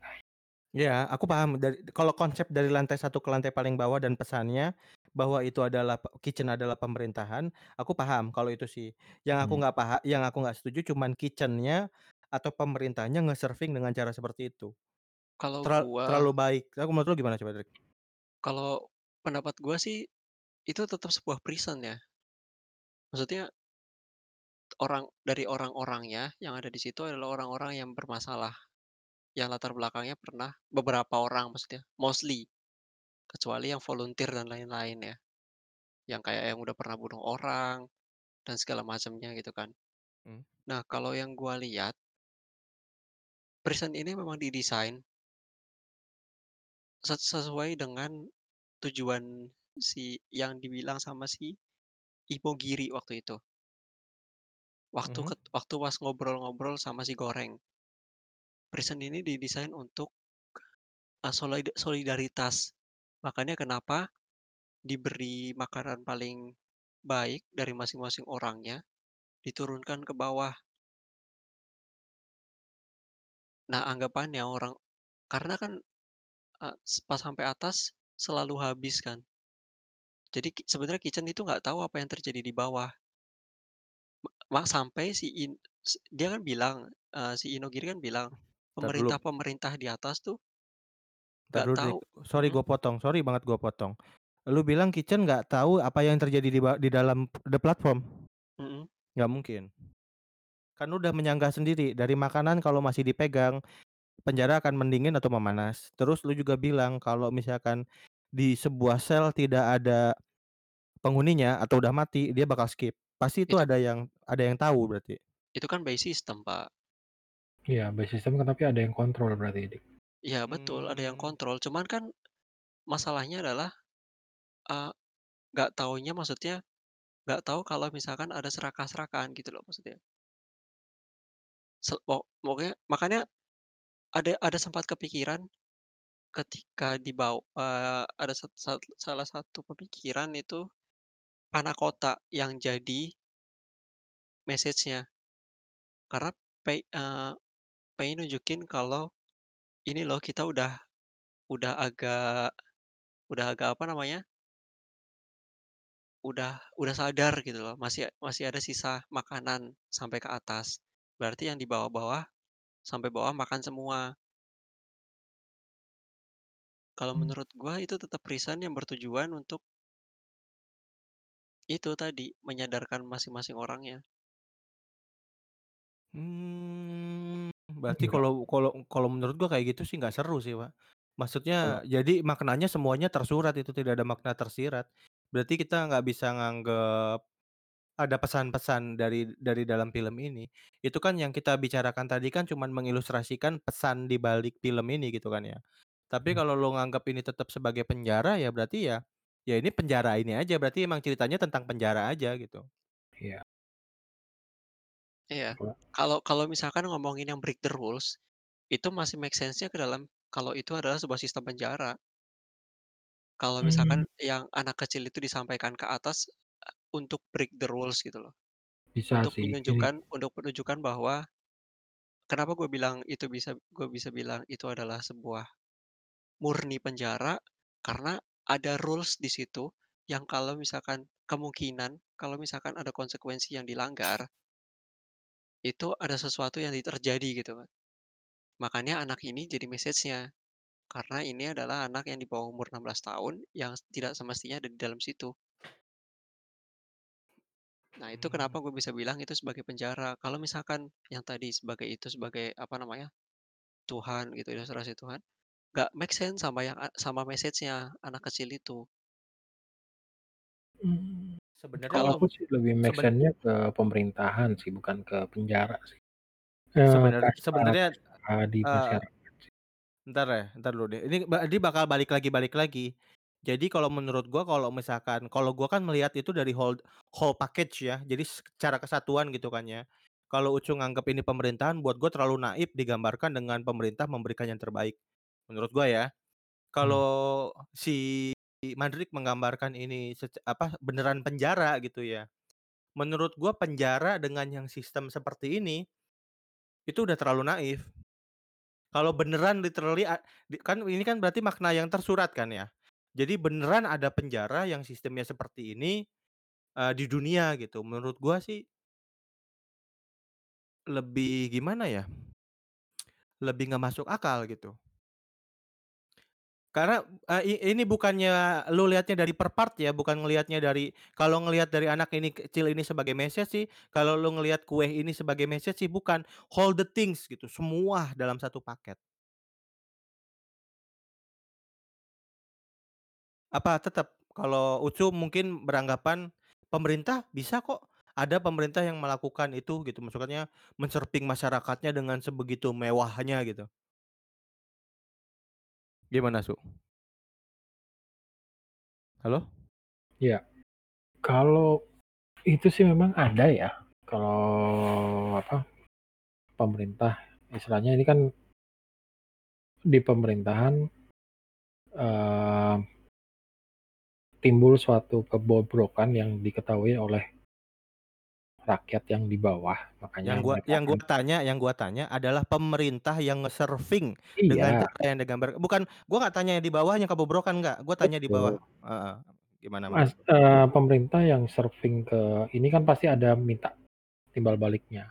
Iya, aku Ya. paham dari kalau konsep dari lantai 1 ke lantai paling bawah dan pesannya bahwa itu adalah pe Kitchen adalah pemerintahan, aku paham kalau itu sih. Yang aku Mmm. nggak paha yang aku nggak setuju cuman Kitchen-nya atau pemerintahnya nge-serving dengan cara seperti itu. Kalau Teral gua terlalu baik. Tapi menurut lu gimana coba, Drik? Kalau pendapat gua sih, itu tetap sebuah prison ya. Maksudnya orang dari orang-orangnya yang ada di situ adalah orang-orang yang bermasalah. Yang latar belakangnya pernah beberapa orang maksudnya, mostly. Kecuali yang volunteer dan lain-lain ya. Yang kayak yang udah pernah bunuh orang dan segala macamnya gitu kan. Mmm. Nah, kalau yang gua lihat prison ini memang didesain ses sesuai dengan tujuan si yang dibilang sama si Ipogiri waktu itu. Waktu Mhm. ket waktu pas ngobrol-ngobrol sama si Goreng. Prison ini didesain untuk, eee, solid solidaritas. Makanya kenapa diberi makanan paling baik dari masing-masing orangnya, diturunkan ke bawah. Nah, anggapannya orang Karena kan, eee, pas sampai atas selalu habis kan. Jadi ki sebenarnya kitchen itu nggak tahu apa yang terjadi di bawah. Ma sampai si in s dia kan bilang, eee, si Inogiri kan bilang, Entar dulu. pemerintah-pemerintah di atas tuh Entar nggak dulu deh, tahu sorry mhm. gua potong, sorry banget gua potong. Lu bilang kitchen nggak tahu apa yang terjadi di ba di dalam the platform? Mhm. Nggak mungkin. Kan udah menyanggah sendiri, dari makanan kalau masih dipegang, penjara akan mendingin atau memanas. Terus lu juga bilang kalau misalkan di sebuah sel tidak ada penghuninya atau udah mati, dia bakal skip. Pasti itu Itu ada yang ada yang tahu berarti. itu kan by system, Pak. Iya, by system kan tapi ada yang kontrol berarti, Dik. Iya betul, ada yang Mmm. kontrol. Cuman kan masalahnya adalah, eee, nggak taunya maksudnya nggak tahu kalau misalkan ada serakah-serakahan gitu loh maksudnya. Se pokoknya makanya ada ada sempat kepikiran ketika dibaw eee, ada sat sat salah satu pemikiran itu panakota yang jadi message-nya. Karena pei eee, pengen nunjukin kalau ini loh kita udah udah agak udah agak apa namanya udah udah sadar gitu loh, masih masih ada sisa makanan sampai ke atas. Berarti yang di bawah-bawah, sampai bawah makan semua. Kalau Mmm. menurut gua itu tetap resign yang bertujuan untuk itu tadi, menyadarkan masing-masing orangnya. Mmm, berarti kalau kalau kalau menurut gua kayak gitu sih nggak seru sih, Pak. Maksudnya jadi maknanya semuanya tersurat itu, tidak ada makna tersirat. Berarti kita nggak bisa nganggep ada pesan-pesan dari dari dalam film ini. Itu kan yang kita bicarakan tadi kan cuman mengilustrasikan pesan di balik film ini gitu kan ya. Tapi Mmm. kalau lu nganggep ini tetap sebagai penjara, ya berarti ya ya ini penjara ini aja, berarti emang ceritanya tentang penjara aja gitu. Iya. Iya. Apa? Kalau kalau misalkan ngomongin yang break the rules, itu masih make sense-nya ke dalam kalau itu adalah sebuah sistem penjara. Kalau Mmm. misalkan yang anak kecil itu disampaikan ke atas, eee, untuk break the rules gitu loh. Bisa Untuk sih, menunjukkan untuk menunjukkan bahwa kenapa gua bilang itu bisa gua bisa bilang itu adalah sebuah murni penjara, karena ada rules di situ yang kalau misalkan kemungkinan kalau misalkan ada konsekuensi yang dilanggar itu ada sesuatu yang di terjadi gitu kan. Makanya anak ini jadi message-nya. Karena ini adalah anak yang di bawah umur 16 tahun yang tidak semestinya ada di dalam situ. Nah itu kenapa Mmm. gue bisa bilang itu sebagai penjara. Kalau misalkan yang tadi sebagai itu sebagai apa namanya, Tuhan gitu, ilustrasi Tuhan, nggak make sense sama yang a sama message-nya anak kecil itu. Mmm, Sebenarnya kalau aku sih lebih make seben sense-nya ke pemerintahan sih, bukan ke penjara sih. Eee, Sebenar sebenarnya, kasta-kasta di eee, masyarakat sih. entar ya, entar dulu deh. Ini ba ini bakal balik lagi balik lagi. Jadi kalau menurut gua kalau misalkan kalau gua kan melihat itu dari whole whole package ya, jadi secara kesatuan gitu kan ya. Kalau Ucu nganggep ini pemerintahan, buat gua terlalu naif digambarkan dengan pemerintah memberikan yang terbaik, menurut gua ya. Mmm. Kalau si Madrid menggambarkan ini apa, beneran penjara gitu ya. Menurut gua penjara dengan yang sistem seperti ini, itu udah terlalu naif. Kalau beneran literally kan ini kan berarti makna yang tersurat kan ya. Jadi beneran ada penjara yang sistemnya seperti ini, eee, di dunia gitu, menurut gua sih lebih gimana ya, lebih nggak masuk akal gitu. Karena, i ini bukannya lu lihatnya dari per part ya, bukan ngelihatnya dari kalau ngelihat dari anak ini kecil ini sebagai message sih, kalau lu ngelihat kue ini sebagai message sih bukan, whole the things gitu, semua dalam satu paket. Apa tetap kalau Ucu mungkin beranggapan pemerintah bisa kok, ada pemerintah yang melakukan itu gitu, maksudnya men-searching masyarakatnya dengan sebegitu mewahnya gitu. Gimana, Su? Halo? Iya. Kalau itu sih memang ada ya, kalau apa, pemerintah istilahnya ini kan di pemerintahan, eee timbul suatu kebobrokan yang diketahui oleh rakyat yang di bawah, makanya Yang gua yang gua tanya yang gua tanya adalah pemerintah yang nge-surfing dengan Iya. cara yang digambar bukan gua nggak tanya yang di bawah yang kebobrokan, nggak, gua tanya di bawah Betul. heeh, gimana Mas eee, pemerintah yang surfing ke ini kan pasti ada minta timbal baliknya.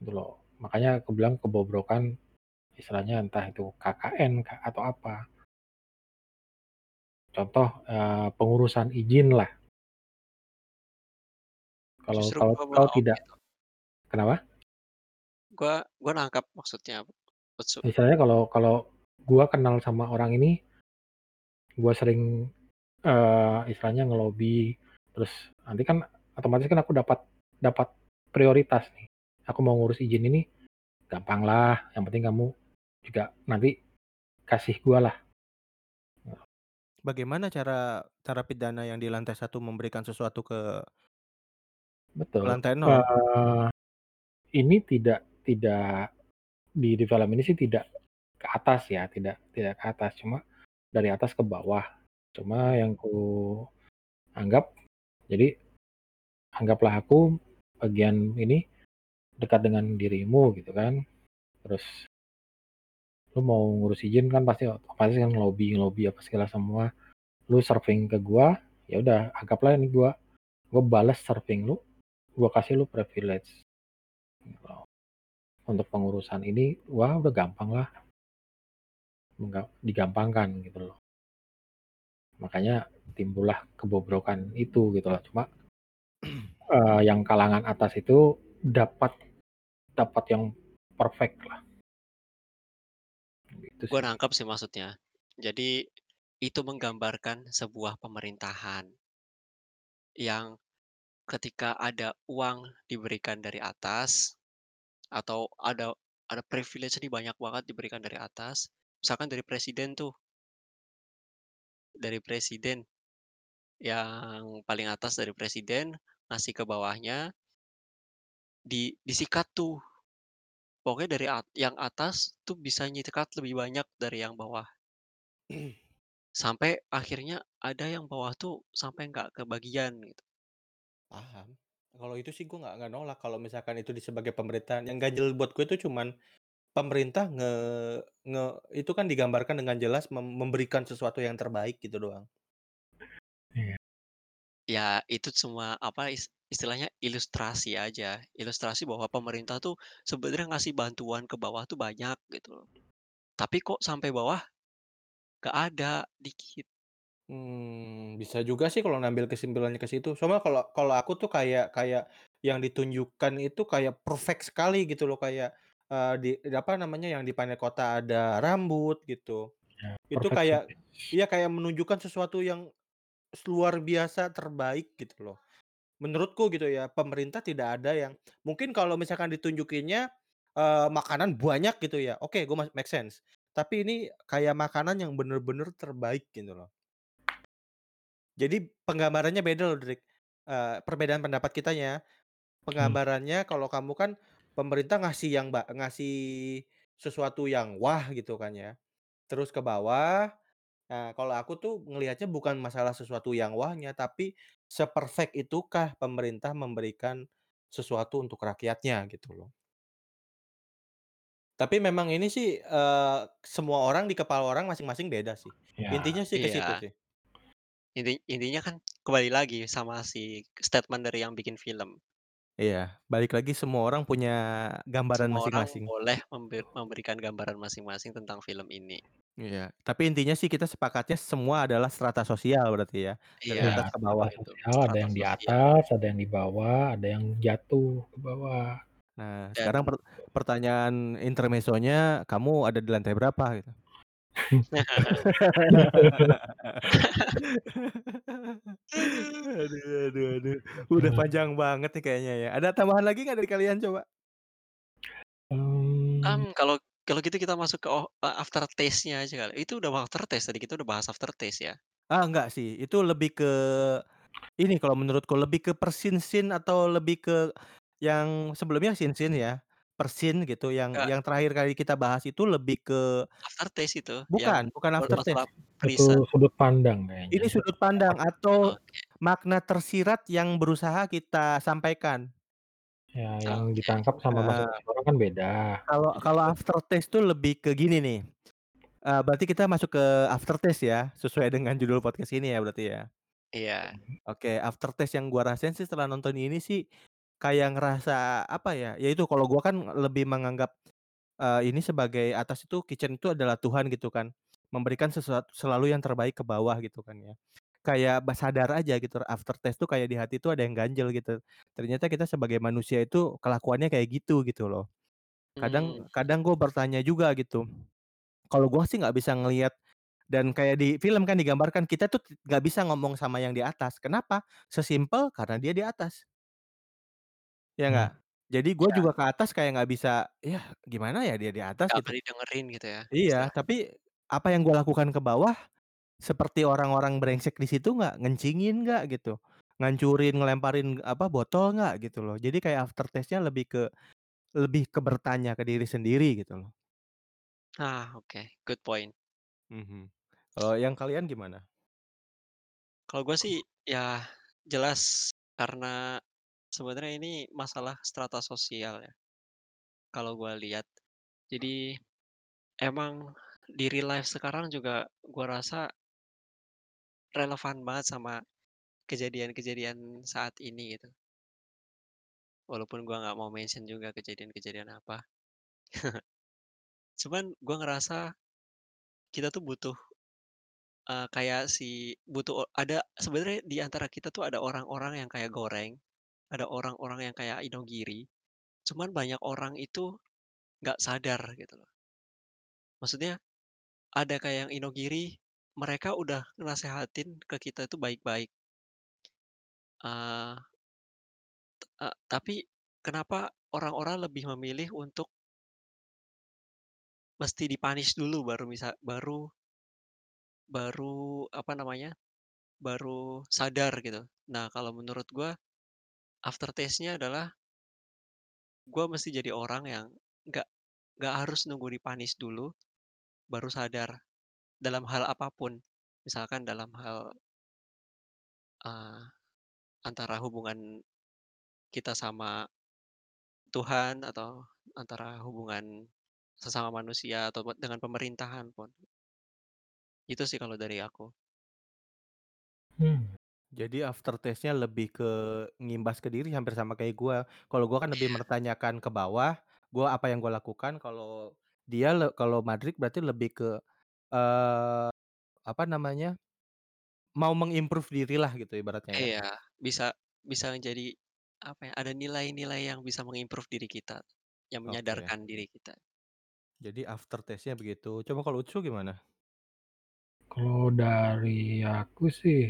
Gitu loh, makanya aku bilang kebobrokan istilahnya entah itu KKN atau apa. Contoh, eee, pengurusan izin lah. Kalau Justru kalau gua kalau malah oke tidak tuh. kenapa? Gua gua nangkap maksudnya, maksud Misalnya kalau kalau gua kenal sama orang ini gua sering, eee, istilahnya ngelobi, terus nanti kan otomatis kan aku dapat dapat prioritas nih. Aku mau ngurus izin ini, gampanglah, yang penting kamu juga nanti kasih gua lah. Bagaimana cara cara pidana yang di lantai 1 memberikan sesuatu ke Betul, lantai 0? eee, ini tidak tidak di di film ini sih tidak ke atas ya, tidak tidak ke atas, cuma dari atas ke bawah. Cuma yang kuanggap jadi anggaplah aku bagian ini dekat dengan dirimu gitu kan, terus lu mau ngurus izin kan pasti otomatis kan ngelobi-ngelobi apa segala semua, lu surfing ke gua, ya udah anggaplah ini gua. Gua bales surfing lu, gua kasih lu privilege. Untuk pengurusan ini, wah udah gampanglah. Enggak digampangkan gitu loh. Makanya timbullah kebobrokan itu gitu loh, cuma, eee, yang kalangan atas itu dapat dapat yang perfect lah. Gitu sih. nangkep sih maksudnya. Jadi, itu menggambarkan sebuah pemerintahan yang ketika ada uang diberikan dari atas, atau ada ada privilege nih banyak banget diberikan dari atas, misalkan dari presiden tuh. Dari presiden. Yang paling atas dari presiden, ngasih ke bawahnya di disikat tuh. Pokoknya dari at yang atas tuh bisa nyikat lebih banyak dari yang bawah. Sampai akhirnya ada yang bawah tuh sampai nggak kebagian gitu. Paham. Kalau itu sih gua nggak nggak nolak kalau misalkan itu di sebagai pemerintahan, yang ganjel buat gue itu cuman pemerintah nge nge itu kan digambarkan dengan jelas mem memberikan sesuatu yang terbaik gitu doang. Iya. Ya itu cuma apa, is istilahnya ilustrasi aja, ilustrasi bahwa pemerintah tuh sebenarnya ngasih bantuan ke bawah tuh banyak gitu loh. Tapi kok sampai bawah, nggak ada, dikit. Mmm, bisa juga sih kalau ngambil kesimpulannya ke situ. Cuma kalau kalau aku tuh kayak kayak yang ditunjukkan itu kayak perfect sekali gitu loh, kayak, eee, di apa namanya, yang di panel kota ada rambut gitu. Ya, Itu perfect kayak iya kayak menunjukkan sesuatu yang luar biasa terbaik gitu loh. Menurutku gitu ya, pemerintah tidak ada yang mungkin kalau misalkan ditunjukinnya, eee, makanan banyak gitu ya, oke gue ma make sense. Tapi ini kayak makanan yang bener-bener terbaik gitu loh. Jadi penggambarannya beda loh Drik, eee, perbedaan pendapat kitanya. Hmm. Penggambarannya kalau kamu kan pemerintah ngasih yang ba ngasih sesuatu yang wah gitu kan ya, terus ke bawah. Nah kalau aku tuh ngelihatnya bukan masalah sesuatu yang wahnya, tapi se-perfect itukah pemerintah memberikan sesuatu untuk rakyatnya gitu loh. Tapi memang ini sih, eee, semua orang di kepala orang masing-masing beda sih. Ya. Intinya sih ke situ Iya. sih. Inti intinya kan kembali lagi sama si statement dari yang bikin film. Iya, balik lagi semua orang punya gambaran Semua orang masing-masing. boleh membe memberikan gambaran masing-masing tentang film ini. Iya, tapi intinya sih kita sepakatnya semua adalah strata sosial berarti ya, dari Iya, Ya, atas ke bawah. itu, sosial ada strata yang di sosial. atas, ada yang di bawah, ada yang jatuh ke bawah. Nah sekarang Dan per pertanyaan intermezzonya, kamu ada di lantai berapa gitu? Aduh aduh aduh, udah panjang banget nih kayaknya ya. Ada tambahan lagi nggak dari kalian coba? Mmm. Mmm, kalau kalau gitu kita masuk ke oh eee, aftertaste-nya aja kali. Itu udah aftertaste, tadi kita udah bahas aftertaste ya. Ah, enggak sih, itu lebih ke ini kalau menurutku, lebih ke per scene-scene atau lebih ke yang sebelumnya scene-scene ya, per scene gitu, yang Enggak. yang terakhir kali kita bahas itu lebih ke Aftertaste itu, yang bukan bukan buat masalah aftertaste. Prison. sudut pandang Ini kayaknya. sudut pandang atau Oke. makna tersirat yang berusaha kita sampaikan. Ya, yang Oke. ditangkap sama Eee masing-masing orang kan beda. Kalau kalau aftertaste tuh lebih ke gini nih, eee, berarti kita masuk ke aftertaste ya, sesuai dengan judul podcast ini ya berarti ya? Iya. Oke, aftertaste yang gua rasain sih setelah nonton ini sih, kayak ngerasa apa ya, ya itu kalau gua kan lebih menganggap, eee, ini sebagai atas itu kitchen itu adalah Tuhan gitu kan, memberikan sesuatu selalu yang terbaik ke bawah gitu kan ya. Kayak ba sadar aja gitu aftertaste tuh kayak di hati tuh ada yang ganjel gitu. Ternyata kita sebagai manusia itu kelakuannya kayak gitu, gitu loh. Mmm. Kadang kadang gua bertanya juga gitu, kalau gua sih nggak bisa ngelihat dan kayak di film kan digambarkan kita tuh nggak bisa ngomong sama yang di atas, kenapa? Sesimpel karena dia di atas. Ya Mmm. nggak? Jadi gua Iya. juga ke atas kayak nggak bisa, "Yah gimana ya dia di atas?" Nggak Gitu. didengerin gitu ya, Iya, istilahnya. tapi apa yang gua lakukan ke bawah, seperti orang-orang brengsek di situ nggak? Ngencingin nggak gitu, ngancurin, ngelemparin apa, botol nggak gitu loh. Jadi kayak aftertaste-nya lebih ke lebih ke bertanya ke diri sendiri gitu loh. Ah, oke, good point. Mhm. Kalau yang kalian gimana? Kalau gua sih, ya jelas karena sebenarnya ini masalah strata sosial ya. Kalau gua lihat. Jadi, emang di real life sekarang juga gua rasa relevan banget sama kejadian-kejadian saat ini gitu. Walaupun gua nggak mau mention juga kejadian-kejadian apa. Cuman gua ngerasa kita tuh butuh eee, kayak si butuh ada sebenarnya di antara kita tuh ada orang-orang yang kayak Goreng, ada orang-orang yang kayak Inogiri, cuman banyak orang itu nggak sadar gitu loh. Maksudnya, ada kayak yang Inogiri, mereka udah nasehatin ke kita itu baik-baik. T eee, tapi kenapa orang-orang lebih memilih untuk mesti di-punish dulu baru bisa baru baru apa namanya, baru sadar gitu. Nah, kalau menurut gua, aftertaste-nya adalah gua mesti jadi orang yang nggak nggak harus nunggu di-punish dulu, baru sadar, dalam hal apa pun. Misalkan dalam hal eee, antara hubungan kita sama Tuhan atau antara hubungan sesama manusia atau dengan pemerintahan pun. Itu sih kalau dari aku. Mmm. Jadi aftertaste-nya lebih ke ngimbas ke diri hampir sama kayak gua. Kalau gua kan lebih mempertanyakan ke bawah, gua apa yang gua lakukan, kalau dia le kalau Madrik berarti lebih ke, eee, apa namanya, mau meng-improve dirilah gitu ibaratnya ya. Iya, bisa bisa jadi, apa ya, ada nilai-nilai yang bisa meng-improve diri kita, yang Oke. menyadarkan diri kita. Jadi aftertaste-nya begitu. Coba kalau Ucu gimana? Kalau dari aku sih,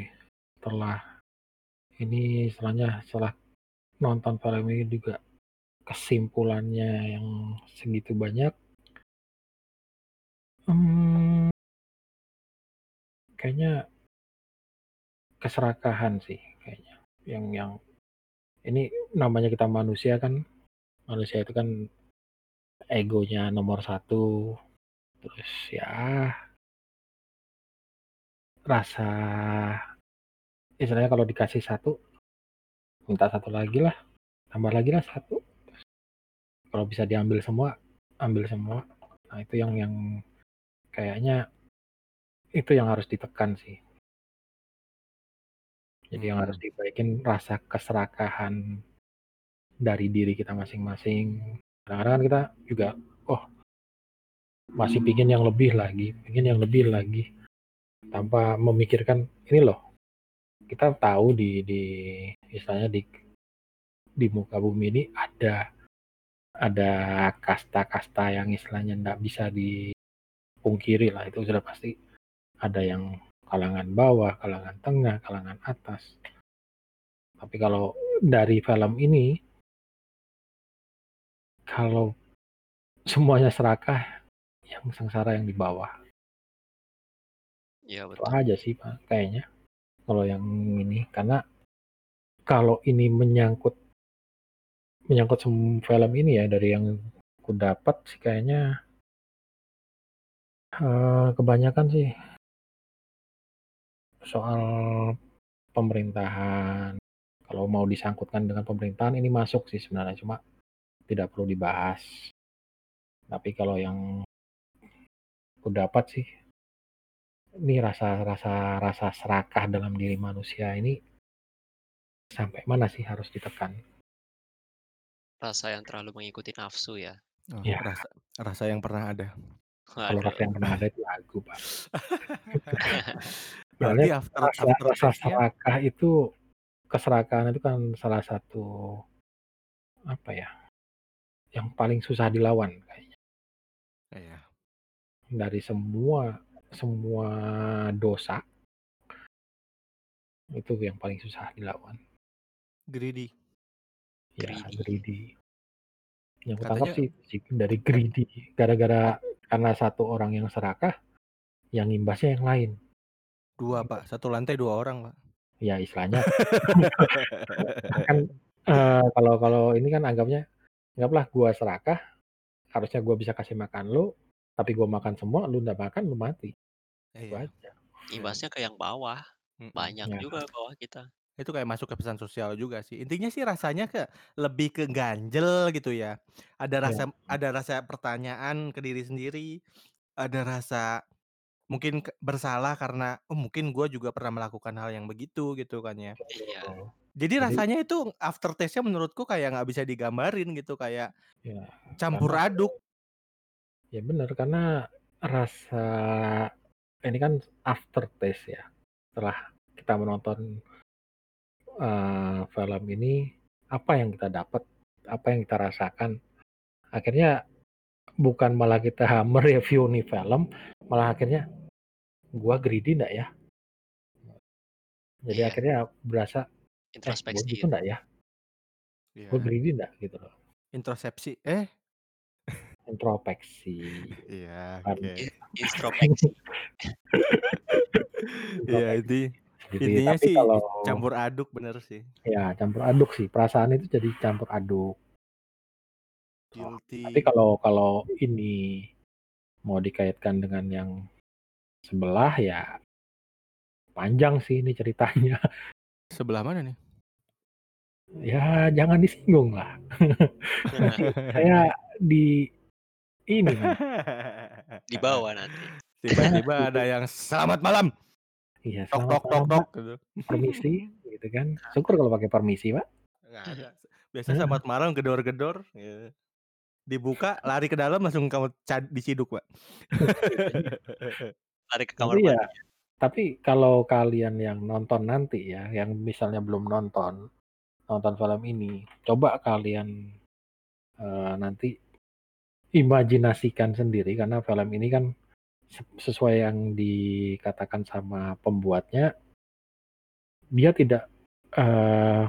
setelah ini istilahnya setelah nonton film ini juga kesimpulannya yang segitu banyak. Mmm kayaknya keserakahan sih kayaknya, yang yang ini namanya kita manusia kan, manusia itu kan egonya nomor 1, terus ya rasa istilahnya kalau dikasih 1, minta 1 lagilah, tambah lagilah 1. Kalau bisa diambil semua, ambil semua. Nah itu yang yang kayaknya itu yang harus ditekan sih. Jadi yang harus Mhm. dibaikin rasa keserakahan dari diri kita masing-masing. Kadang-kadang kan kita juga, oh masih pingin yang lebih lagi pingin yang lebih lagi, tanpa memikirkan, ini loh, kita tahu di di istilahnya di di muka bumi ini ada ada kasta-kasta yang istilahnya ndak bisa dipungkirilah, itu sudah pasti. Ada yang kalangan bawah, kalangan tengah, kalangan atas. Tapi kalau dari film ini kalau semuanya serakah, yang sengsara yang di bawah. Iya Itu betul. aja sih Pak, kayaknya, kalau yang ini. Karena kalau ini menyangkut menyangkut sem film ini ya, dari yang aku dapat sih kayaknya eee, kebanyakan sih soal pemerintahan, kalau mau disangkutkan dengan pemerintahan ini masuk sih sebenarnya, cuma tidak perlu dibahas. Tapi kalau yang kudapat sih ini rasa rasa rasa serakah dalam diri manusia ini sampai mana sih harus ditekan? Rasa yang terlalu mengikuti nafsu ya? Oh, Ya. rasa rasa yang pernah ada. Kalau rasa yang pernah ada itu lagu, Pak. Berarti Soalnya after rasa after rasa serakah itu keserakahan itu kan salah satu apa ya, yang paling susah dilawan kayaknya. Iya. Dari semua semua dosa itu yang paling susah dilawan. greedy. Ya, Greedy. greedy. Yang Katanya sih sih dari greedy, gara-gara karena satu orang yang serakah, yang imbasnya yang lain. 2, Pak. Satu lantai 2 orang, Pak. Ya istilahnya kan, eee, kalau kalau ini kan anggapnya, anggaplah gua serakah, harusnya gua bisa kasih makan lu, tapi gua makan semua, lu nggak makan, lu mati. Itu Iya. aja. Imbasnya ke yang bawah. Mhm. Banyak Ya. juga bawah kita. Itu kayak masuk ke pesan sosial juga sih. Intinya sih rasanya ke lebih ke ganjel gitu ya. Ada Ya. rasa ada rasa pertanyaan ke diri sendiri, ada rasa mungkin ke bersalah karena, oh mungkin gua juga pernah melakukan hal yang begitu gitu kan ya. Iya. Betul. Jadi Jadi rasanya itu after taste-nya menurutku kayak nggak bisa digambarin gitu, kayak Ya, campur karena aduk. Ya bener, karena rasa ini kan after taste ya. Setelah kita menonton, eee, film ini, apa yang kita dapat, apa yang kita rasakan, akhirnya bukan malah kita mereview nih film, malah akhirnya, "Gua greedy nggak ya?" Jadi Iya. akhirnya berasa, "Eh, gua Introspeksi gitu gitu. nggak ya? Iya. Gua greedy nggak?" Gitu loh. Introsepsi. Eh? Introspeksi. Iya, oke. Iya, introspeksi. inti Gitu ya. intinya Tapi sih kalau campur aduk bener sih. Ya campur aduk sih, perasaan itu jadi campur aduk. Oh, tapi Guilty. kalau kalau ini mau dikaitkan dengan yang sebelah ya panjang sih ini ceritanya. Sebelah mana nih? Ya jangan disinggung lah. Saya di ini nanti. Dibawa nanti. Tiba-tiba ada yang selamat malam. Iya, Tok tok tok tok gitu. Permisi, gitu kan. Syukur kalau pakai permisi, Pak. Nggak ada. Biasanya Heeh. selamat malam gedor-gedor, gitu. Dibuka, lari ke dalam langsung kamu diciduk, Pak. Lari ke kamar Tapi ya mandi. tapi kalau kalian yang nonton nanti ya, yang misalnya belum nonton, nonton film ini, coba kalian, eee, nanti imajinasikan sendiri karena film ini kan se sesuai yang dikatakan sama pembuatnya dia tidak, eee,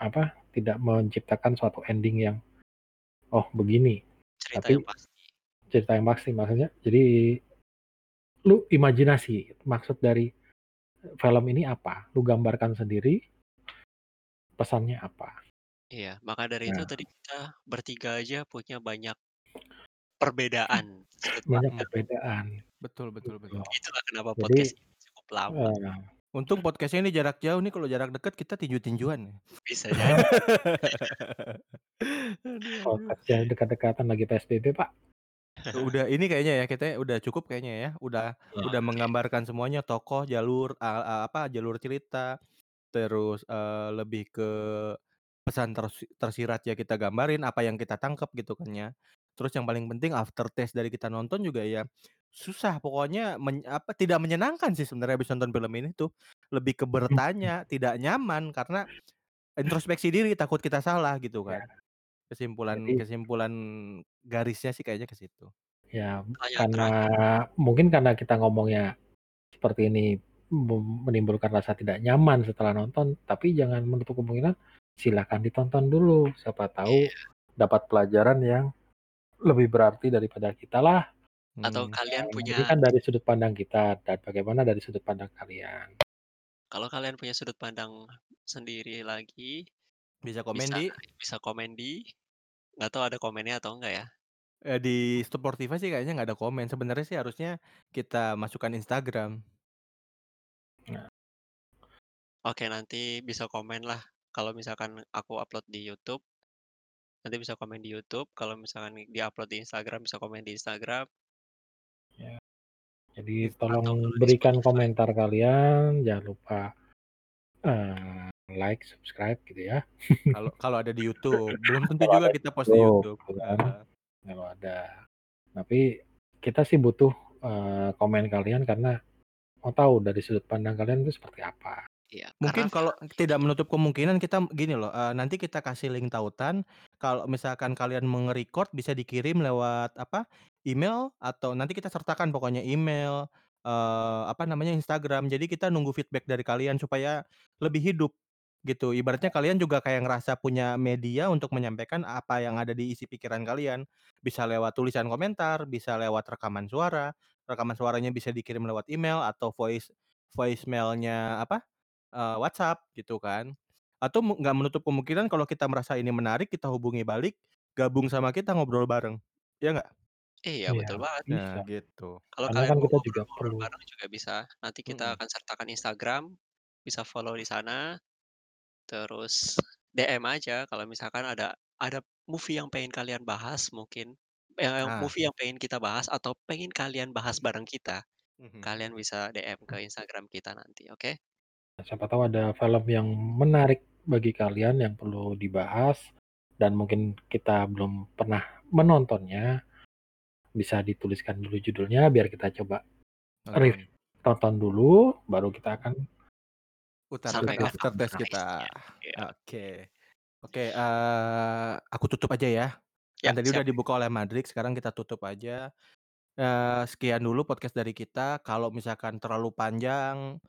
apa, tidak menciptakan suatu ending yang, "Oh begini." Cerita Tapi yang pasti. cerita yang pasti maksudnya jadi lu imajinasi, maksud dari film ini apa, lu gambarkan sendiri pesannya apa. Iya, maka dari itu Nah. tadi kita bertiga aja punya banyak perbedaan sudut Banyak perbedaan. Betul betul betul. Itulah kenapa Jadi podcast ini cukup lama. eee Untung podcast-nya ini jarak jauh nih, kalau jarak dekat kita tinju-tinjuan nih. Bisa jadi. Podcast yang dekat-dekatan lagi PSBB, Pak. Udah ini kayaknya ya, kita udah cukup kayaknya ya. Udah Ya. udah menggambarkan semuanya tokoh, jalur, a apa, jalur cerita, terus, eee, lebih ke pesan tersi tersirat ya kita gambarin, apa yang kita tangkep gitu kan ya. Terus yang paling penting after taste dari kita nonton juga ya susah pokoknya men apa, tidak menyenangkan sih sebenarnya habis nonton film ini tuh. Lebih ke Mhm. bertanya, tidak nyaman karena introspeksi diri, takut kita salah gitu Ya. kan. Kesimpulan Jadi kesimpulan garisnya sih kayaknya ke situ. Ya, karena terakhir. mungkin karena kita ngomongnya seperti ini menimbulkan rasa tidak nyaman setelah nonton, tapi jangan menutup kemungkinan silakan ditonton dulu, siapa tahu Iya. dapat pelajaran yang lebih berarti daripada kita lah. Atau Hmm. kalian punya ini kan dari sudut pandang kita dan bagaimana dari sudut pandang kalian. Kalau kalian punya sudut pandang sendiri lagi, Bisa komen bisa di bisa komen di nggak tahu ada komennya atau enggak ya? eee, di Spotify sih kayaknya nggak ada komen. Sebenarnya sih harusnya kita masukkan Instagram. Nah. Oke, nanti bisa komenlah kalau misalkan aku upload di YouTube. Nanti bisa komen di YouTube, kalau misalkan di-upload di Instagram bisa komen di Instagram. Ya. Jadi Atau tolong berikan komentar kalian, jangan lupa, eee, like, subscribe gitu ya. Kalau kalau ada di YouTube, belum tentu juga kita post di YouTube kan, heeh. kalau ada. Tapi kita sih butuh, eee, komen kalian karena mau tahu dari sudut pandang kalian itu seperti apa. Iya, Mungkin kalau tidak menutup kemungkinan kita gini loh, eee, nanti kita kasih link tautan, kalau misalkan kalian mau nge-record bisa dikirim lewat apa, email atau nanti kita sertakan pokoknya email, eee, apa namanya, Instagram. Jadi kita nunggu feedback dari kalian supaya lebih hidup gitu. Ibaratnya kalian juga kayak ngerasa punya media untuk menyampaikan apa yang ada di isi pikiran kalian. Bisa lewat tulisan komentar, bisa lewat rekaman suara, rekaman suaranya bisa dikirim lewat email atau voice voicemail-nya apa, eee, WhatsApp gitu kan. Atau mu nggak menutup kemungkinan kalau kita merasa ini menarik, kita hubungi balik, gabung sama kita ngobrol bareng, iya nggak? Iya, Iya, betul banget. Nah, bisa. gitu. Kalau Karena kalian kan mau kita juga ngobrol-ngobrol perlu bareng juga bisa. Nanti kita Mhm. akan sertakan Instagram, bisa follow di sana. Terus DM aja kalau misalkan ada ada movie yang pengen kalian bahas mungkin, eee, Ah. movie yang pengen kita bahas atau pengen kalian bahas bareng kita, Mhm. kalian bisa DM ke Instagram kita nanti, oke? Siapa tahu ada film yang menarik bagi kalian yang perlu dibahas dan mungkin kita belum pernah menontonnya, bisa dituliskan dulu judulnya biar kita coba rev Nonton. tonton dulu, baru kita akan Utarakan Sampaikan after kita. iya. Oke. Oke, eee, aku tutup aja ya. Ya, Kan tadi siap. udah dibuka oleh Madrik, sekarang kita tutup aja. Eee, sekian dulu podcast dari kita, kalau misalkan terlalu panjang,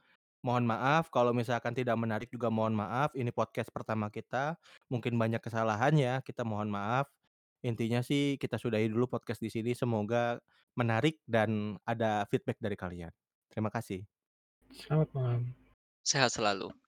mohon maaf, kalau misalkan tidak menarik juga mohon maaf, ini podcast pertama kita, mungkin banyak kesalahannya, kita mohon maaf. Intinya sih kita sudahi dulu podcast di sini, semoga menarik dan ada feedback dari kalian. Terima kasih. Selamat malam. Sehat selalu.